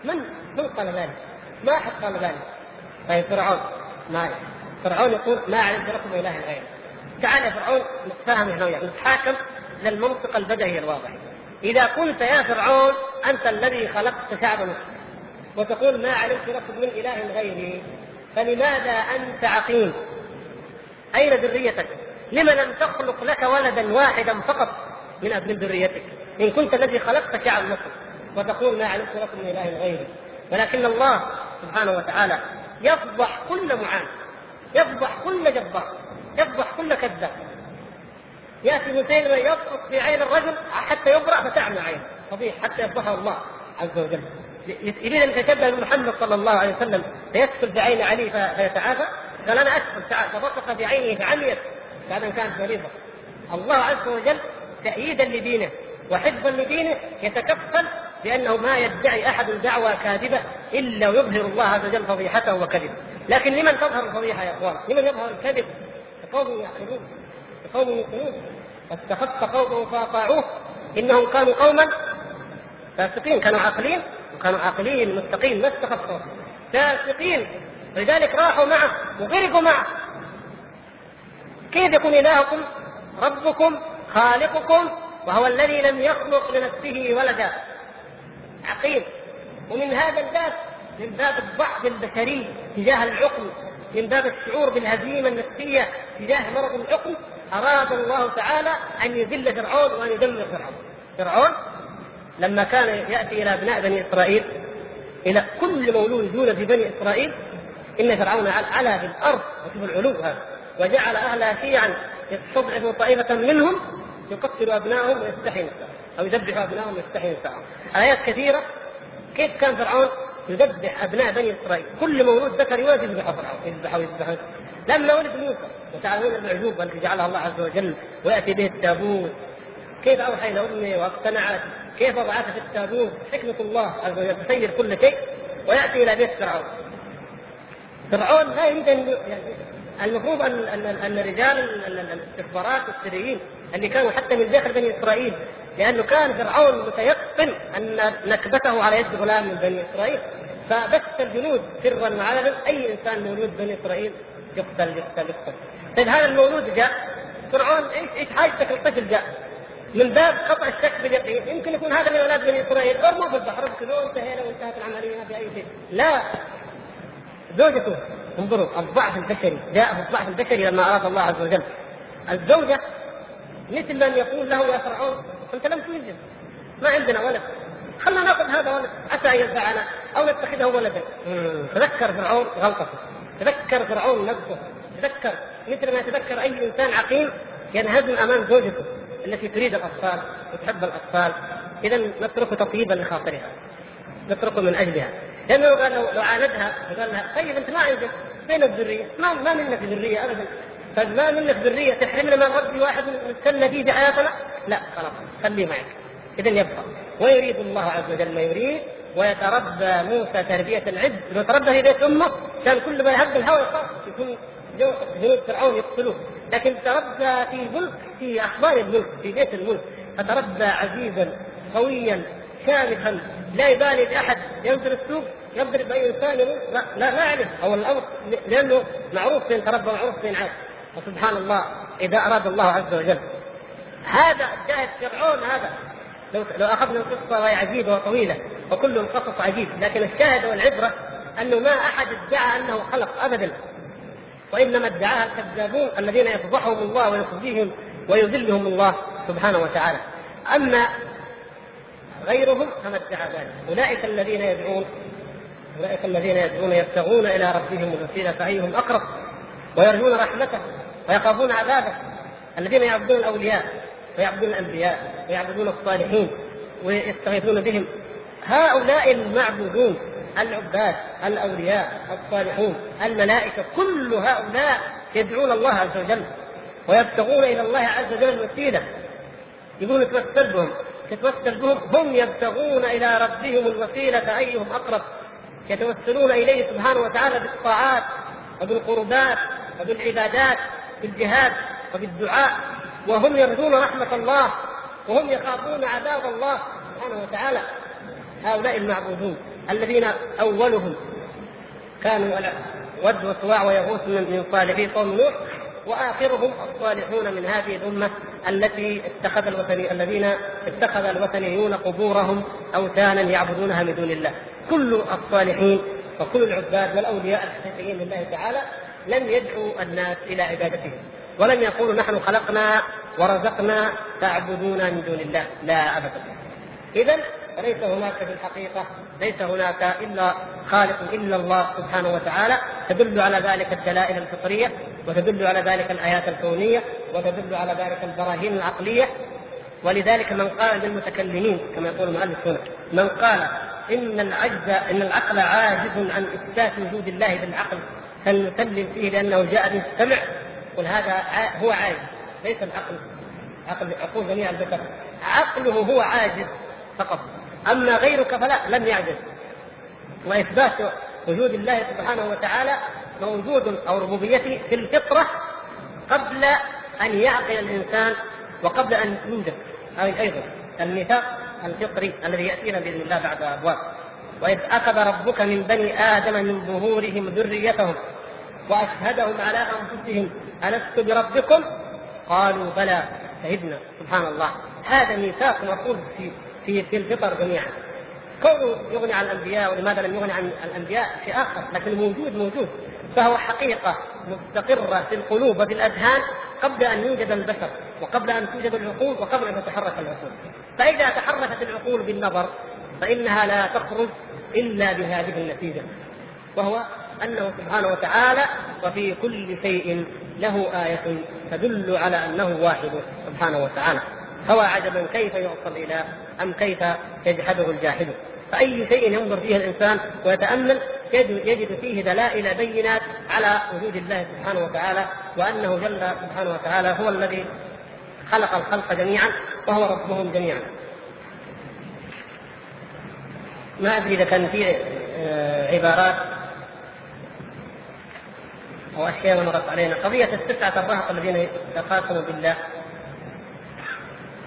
من؟ من قال ذلك؟ ما أحد قال ذلك. طيب فرعون. ما فرعون يقول ما علمت لكم إله غيره تعال يا فرعون نتفاهم إحنا وياك. نتحاكم للمنطق البدهي الواضح. إذا قلت يا فرعون أنت الذي خلقت شعب مصر وتقول ما علمت لكم من إله غيري فلماذا أنت عقيم؟ أين ذريتك؟ لم لم تخلق لك ولدا واحدا فقط؟ من ابن ذريتك. إن كنت الذي خلقت شعب مصر وتقول ما علمت لكم من إله غيري. ولكن الله سبحانه وتعالى يفضح كل معاند يفضح كل جبار يفضح كل كذاب. يأتي مسيلمه يسقط في عين الرجل حتى يبرأ فتعمى عينه. فضيح حتى يفضحه الله عز وجل. يريد أن يتشبه بمحمد صلى الله عليه وسلم فيدخل بعين علي فيتعافى. قال أنا تعال فبصق بعينه فعميت. بعد ان كانت مريضه الله عز وجل تأييدا لدينه وحفظا لدينه يتكفل بأنه ما يدعي أحد دعوى كاذبة إلا ويظهر الله عز وجل فضيحته وكذبه. لكن لمن تظهر الفضيحة يا إخوان؟ لمن يظهر الكذب؟ لقوم يعقلون لقوم يوقنون. فاستخف قومه فأطاعوه. إنهم كانوا قوما فاسقين كانوا عاقلين وكانوا عاقلين متقين ما استخفوا فاسقين لذلك راحوا معه وغرقوا معه. كيف يكون إلهكم؟ ربكم خالقكم وهو الذي لم يخلق لنفسه ولدا. عقيم ومن هذا الباب من باب الضعف البشري تجاه العقل من باب الشعور بالهزيمة النفسية تجاه مرض العقل أراد الله تعالى أن يذل فرعون وأن يدمر فرعون. فرعون لما كان يأتي إلى أبناء بني إسرائيل إلى كل مولود يولد في بني إسرائيل إن فرعون علا في الأرض. وشوف العلو هذا. وجعل اهلها شيعا يستضعف طائفة منهم يقتل أبنائهم ويستحي نساءهم أو يذبح أبنائهم ويستحي نساءهم. آيات كثيرة. كيف كان فرعون؟ يذبح أبناء بني إسرائيل، كل مولود ذكر يولد يذبحه فرعون يذبحه يذبحه. لما ولد موسى. وتعلمون المعجوب التي جعلها الله عز وجل ويأتي به التابوت. كيف اوحى إلى امه واقتنعت؟ كيف وضعته في التابوت؟ حكمة الله عز وجل تسير كل شيء ويأتي إلى بيت فرعون. فرعون لا يريد أن يعني المفروض ان ان ان رجال الاستخبارات السريين اللي كانوا حتى من داخل بني إسرائيل لأنه كان فرعون متيقن أن نكبته على يد غلام من بني إسرائيل. فبث الجنود سرا وعلنا أي إنسان مولود بني إسرائيل يقتل يقتل يقتل. طيب هذا المولود جاء. فرعون إيش إيش حاجتك الطفل جاء. من باب قطع الشك باليقين. يمكن يكون هذا من أولاد بني إسرائيل ارموا في البحر ابتلوه انتهينا وانتهت العملية ما في أي شيء. لا. زوجته انظروا الضعف البشري جاء في الضعف البشري لما أراد الله عز وجل. الزوجة مثل من يقول له يا فرعون أنت لم تنجز ما عندنا ولد. خلنا نأخذ هذا ولد. عسى أن ينفعنا أو نتخذه ولدا. تذكر فرعون غلطته. تذكر فرعون نفسه تذكر مثل ما يتذكر أي إنسان عقيم ينهزم أمام زوجته التي تريد الأطفال وتحب الأطفال. اذا نترك تطيبا لخاطرها. نتركه من أجلها. لأنه لو, لو عاندها وقال لها طيب أنت ما عندك. فين الذرية؟ ما ما منك ذريه ابدا. فما منك ذرية تحرمنا من ربي واحد نتسلى به بحياتنا؟ لا خلاص خليه معك اذا يبقى. ويريد الله عز وجل ما يريد ويتربى موسى تربية العز. لو تربى في بيت أمه كان كل ما يهب الهوى يكون جنود فرعون يقتلوه. لكن تربى في ملك في أحضان الملك في بيت الملك فتربى عزيزا قويا شامخا لا يبالي بأحد. ينزل السوق يضرب إنسان يموت. لا لا, لا يعرف. أو الأمر لأنه معروف فين تربى معروف فين عاش وسبحان الله إذا أراد الله عز وجل. هذا الشاهد فرعون هذا. لو لو أخذنا القصة وهي عجيبة وطويلة وكل القصص عجيب لكن الشاهد والعبرة أنه ما أحد ادعى أنه خلق ابدا. وإنما ادعاها الكذابون الذين يفضحهم الله ويخزيهم ويذلهم الله سبحانه وتعالى. أما غيرهم فما ادعى ذلك. أولئك الذين يدعون أولئك الذين يدعون يبتغون إلى ربهم الوسيلة فأيهم اقرب ويرجون رحمته. ويخافون عذابه. الذين يعبدون الأولياء ويعبدون الأنبياء ويعبدون الصالحين ويستغيثون بهم. هؤلاء المعبودون العباد الأولياء الصالحون الملائكة كل هؤلاء يدعون الله عز وجل ويبتغون إلى الله عز وجل الوسيلة. يقولون نتوسل بهم تتوسل بهم. هم يبتغون إلى ربهم الوسيلة أيهم أقرب. يتوسلون إليه سبحانه وتعالى بالطاعات وبالقربات وبالعبادات. بالجهاد وبالدعاء وهم يرجون رحمة الله وهم يخافون عذاب الله سبحانه وتعالى هؤلاء المعبودون الذين أولهم كانوا ود وسواع ويغوث من صالحي قوم نوح وآخرهم الصالحون من هذه الأمة التي اتخذ الوثني الذين اتخذ الوثنيون قبورهم أوثانا يعبدونها من دون الله. كل الصالحين وكل العباد والأولياء الحقيقيين لله تعالى لم يدعوا الناس إلى عبادتهم ولم يقولوا نحن خلقنا ورزقنا تعبدون من دون الله لا أبدا. إذا فليس هناك في الحقيقة ليس هناك إلا خالق إلا الله سبحانه وتعالى تدل على ذلك الدلائل الفطرية وتدل على ذلك الآيات الكونية وتدل على ذلك البراهين العقلية. ولذلك من قال للمتكلمين كما يقول المؤلف هنا من قال إن العجز إن العقل عاجز عن إثبات وجود الله بالعقل فلنسلم فيه لأنه جاء به السمع قل هذا هو عاجز. ليس العقل. عقل عقول جميع البشر عقله هو عاجز فقط. أما غيرك فلا لم يعجز. وإثبات وجود الله سبحانه وتعالى موجود أو ربوبيته في الفطرة قبل أن يعقل الإنسان وقبل أن يوجد. أيضا الميثاق الفطري الذي يأتينا بإذن الله بعد أبواب. وإذ أخذ ربك من بني آدم من ظهورهم ذريتهم وأشهدهم على أنفسهم ألست بربكم؟ قالوا بلى شهدنا سبحان الله. هذا ميثاق مقول في في في الفطر جميعا. كونه يغني عن الأنبياء ولماذا لم يغني عن الأنبياء؟ شيء آخر لكن موجود موجود. فهو حقيقة مستقرة في القلوب وفي الأذهان قبل أن يوجد البشر وقبل أن توجد العقول وقبل أن تتحرك العقول. فإذا تحركت العقول بالنظر فإنها لا تخرج إلا بهذه النتيجة وهو أنه سبحانه وتعالى وفي كل شيء له آية تدل على أنه واحد سبحانه وتعالى هو عجبا كيف يعصى الإله أم كيف يجحده الجاحد فأي شيء ينظر فيه الإنسان ويتأمل يجد فيه دلائل بينات على وجود الله سبحانه وتعالى وأنه جل سبحانه وتعالى هو الذي خلق الخلق جميعا وهو ربهم جميعا. ما أدري إذا كان في آه، عبارات أو أشياء مرت علينا. قضية التسعة الرهط الذين تقاسموا بالله.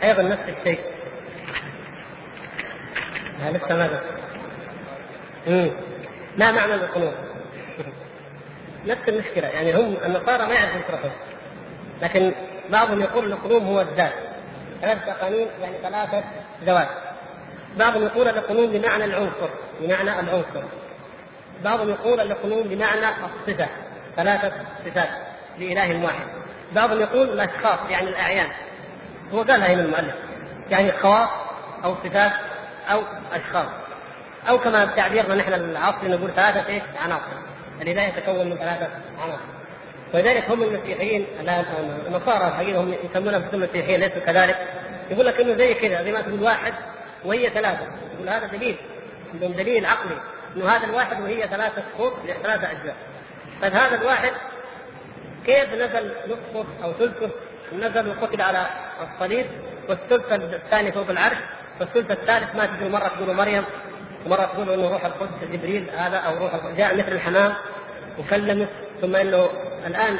أيضا نفس الشيء. لسه ماذا؟ ما معنى القنوط؟ نفس المشكلة. يعني هم النصارى ما يعرفوا يشرحوا لكن بعضهم يقول القلوب هو الذات. ثلاثة قانون يعني ثلاثة ذوات بعضهم يقول القنوم بمعنى العنصر بمعنى العنصر. بعضهم يقول القنوم بمعنى الصفة ثلاثة صفات لإله واحد. بعضهم يقول الأشخاص يعني الأعيان. هو قالها هنا المؤلف. يعني خواص أو صفات أو أشخاص أو كما تعبيرنا نحن العصر نقول ثلاثة إيش؟ عناصر. الإله يتكون من ثلاثة عناصر. ولذلك هم المسيحيين النصارى الحقيقة هم يسمون انفسهم مسيحيين ليسوا كذلك. يقول لك إنه زي كذا زي ما تقول واحد وهي ثلاثة. يقول هذا دليل. عندهم دليل عقلي إنه هذا الواحد وهي ثلاثة صفوف ثلاثة أجزاء. طيب هذا الواحد كيف نزل نصفه أو ثلثه؟ نزل وقتل على الصليب والثلث الثاني فوق العرش والثلث الثالث ما تقول مرة تقول مريم ومره تقول إنه روح القدس جبريل هذا أو روح جاء مثل الحمام وكلمه ثم إنه الآن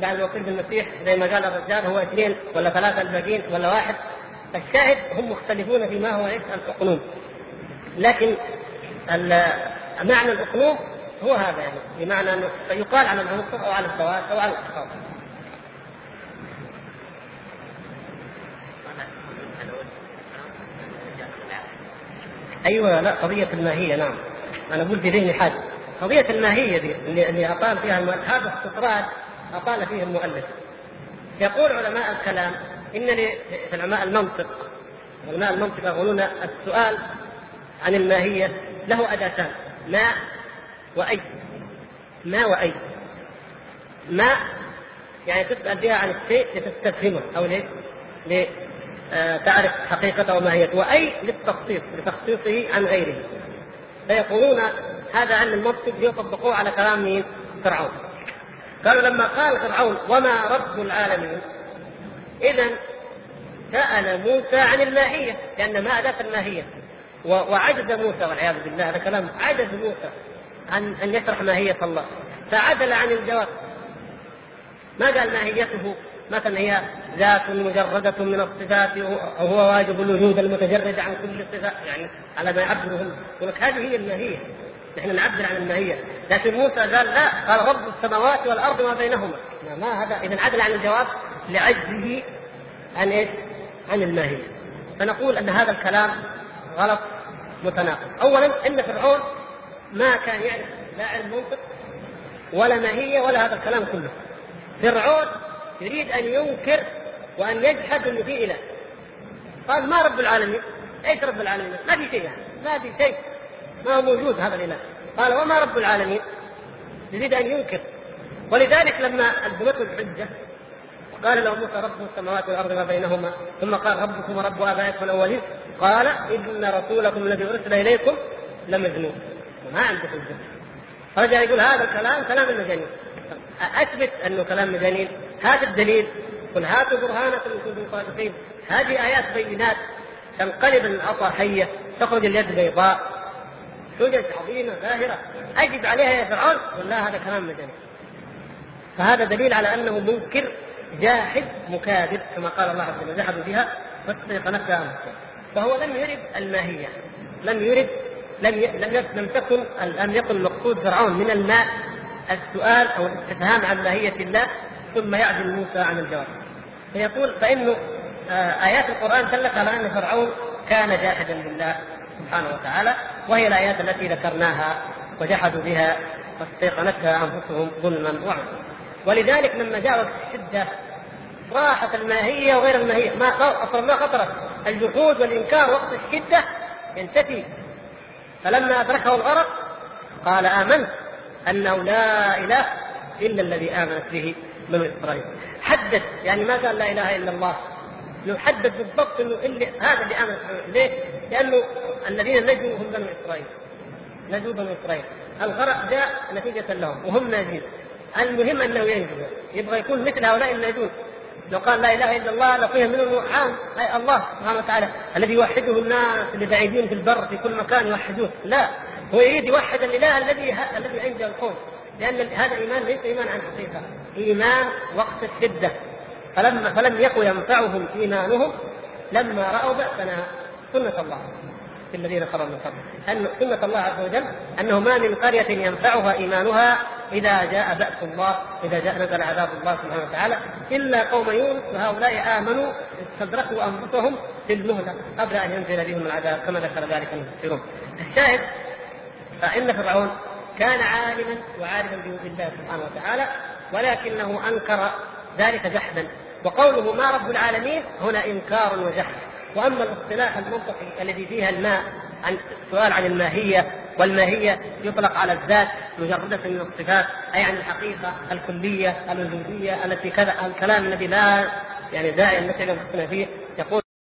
بعد وقت المسيح زي ما قال الرجال هو اثنين ولا ثلاثة الباقيين ولا واحد. الشاهد هم مختلفون في ما هو إيش الاقنوم لكن معنى الاقنوم هو هذا يعني بمعنى أنه يقال على العنصر أو على الذوات أو على الاشخاص أيوه لا قضية الماهيه نعم. أنا أقول في ذهني حاجة. قضية الماهيه دي اللي, اللي أطال فيها المؤلف هذا استطراد أطال فيه المؤلف. يقول علماء الكلام ان في علماء المنطق. علماء المنطق يقولون السؤال عن الماهية له أداتان ما وأي. ما وأي. ما يعني تسأل بها عن الشيء لتستفهمه أو لتعرف حقيقته وماهيته. وأي للتخصيص لتخصيصه عن غيره. فيقولون هذا عن المنطق يطبقوه على كلام؟ فرعون. قالوا لما قال فرعون وما رب العالمين اذا سأل موسى عن الماهية لأن ما اداه الماهية؟ وعجز موسى والعياذ بالله هذا كلام عجز موسى عن أن يشرح ماهية الله. فعدل عن الجواب. ما قال ماهيته؟ مثلا هي ذات مجردة من الصفات وهو واجب الوجود المتجرد عن كل صفة يعني على ما يعبرهم. يقول هذه هي الماهية. نحن نعبر عن الماهية. لكن موسى قال لا قال رب السماوات والأرض وما بينهما. ما هذا؟ إذا عدل عن الجواب. لعجزه عن إيش؟ عن الماهية. فنقول أن هذا الكلام غلط متناقض. أولا إن فرعون ما كان يعرف لا علم منطق ولا ماهية ولا هذا الكلام كله. فرعون يريد أن ينكر وأن يجحد انه في اله قال ما رب العالمين؟ إيش رب العالمين؟ ما في شيء يعني. ما في شيء. ما هو موجود هذا الإله. قال وما رب العالمين؟ يريد أن ينكر. ولذلك لما الزمته الحجة قال له موسى رب السماوات والأرض ما بينهما. ثم قال ربكم ورب آبائكم الأولين. قال إن رسولكم الذي أرسل إليكم لمجنون. وما عنده حجه رجع يقول هذا الكلام كلام المجانين. أثبت أنه كلام مجانين هذا الدليل. قل هاتوا برهانكم إن كنتم صادقين. هذه آيات بينات تنقلب العصا حية تخرج اليد بيضاء. حجج عظيمة ظاهرة. أجب عليها يا فرعون. ولا هذا كلام مجانين. فهذا دليل على أنه منكر جاحد مكابر كما قال الله عز وجل جحدوا بها فاستيقنتها انفسهم فهو لم يرد الماهية لم يرد لم لم لم تكن لم يكن مقصود فرعون من الماء السؤال أو الاستفهام عن ماهية الله ثم يعزل موسى عن الجواب. فيقول فإنه آه، آيات القرآن دلت على أن فرعون كان جاحدا لله سبحانه وتعالى وهي الآيات التي ذكرناها وجحدوا بها واستيقنتها أنفسهم ظلما وعلوا. ولذلك لما جاء وقت الشدة راحت الماهية وغير الماهية ما أصلا ما خطرت. الجحود والإنكار وقت الشدة ينتفي فلما أدركه الغرق قال آمنت أنه لا إله إلا الذي آمنت به بنو إسرائيل. حدد يعني ما قال لا إله إلا الله. يحدد بالضبط إنه اللي هذا اللي امن ليه؟ لأنه الذين نجوا هم بنو إسرائيل. نجوا بنو إسرائيل. الغرق جاء نتيجة لهم وهم ناجين. المهم أنه ينجو يبغى يكون مثل هؤلاء الناجون لو قال لا إله إلا الله لقيه منه عام الله سبحانه وتعالى الذي يوحده الناس اللي بعيدين في البر في كل مكان يوحدوه. لا هو يريد يوحد الإله الذي الذي عند القوم. لأن هذا الايمان ليس إيمان عن حقيقة. إيمان وقت الشدة. فلما فلم يكن ينفعهم إيمانهم لما رأوا بأسنا سنة الله. الذين خرجوا من قبل. ان سنة الله عز وجل أنه ما من قرية ينفعها إيمانها إذا جاء بأس الله إذا جاء نزل عذاب الله سبحانه وتعالى؟ إلا قوم يونس وهؤلاء آمنوا استدركوا أنفسهم في المهله قبل أن ينزل بهم العذاب كما ذكر ذلك المفسرون. الشاهد فإن فرعون كان عالما وعارفا بوجود الله سبحانه وتعالى ولكنه أنكر ذلك جحدا. وقوله ما رب العالمين هنا إنكار وجحد. وأما الاصطلاح المنطقي الذي فيها الماء عن السؤال عن الماهية والماهية يطلق على الذات مجردة من الصفات أي عن الحقيقة الكلية الوجودية التي كذا الكلام الذي لا يعني داعي أن نتكلم فيه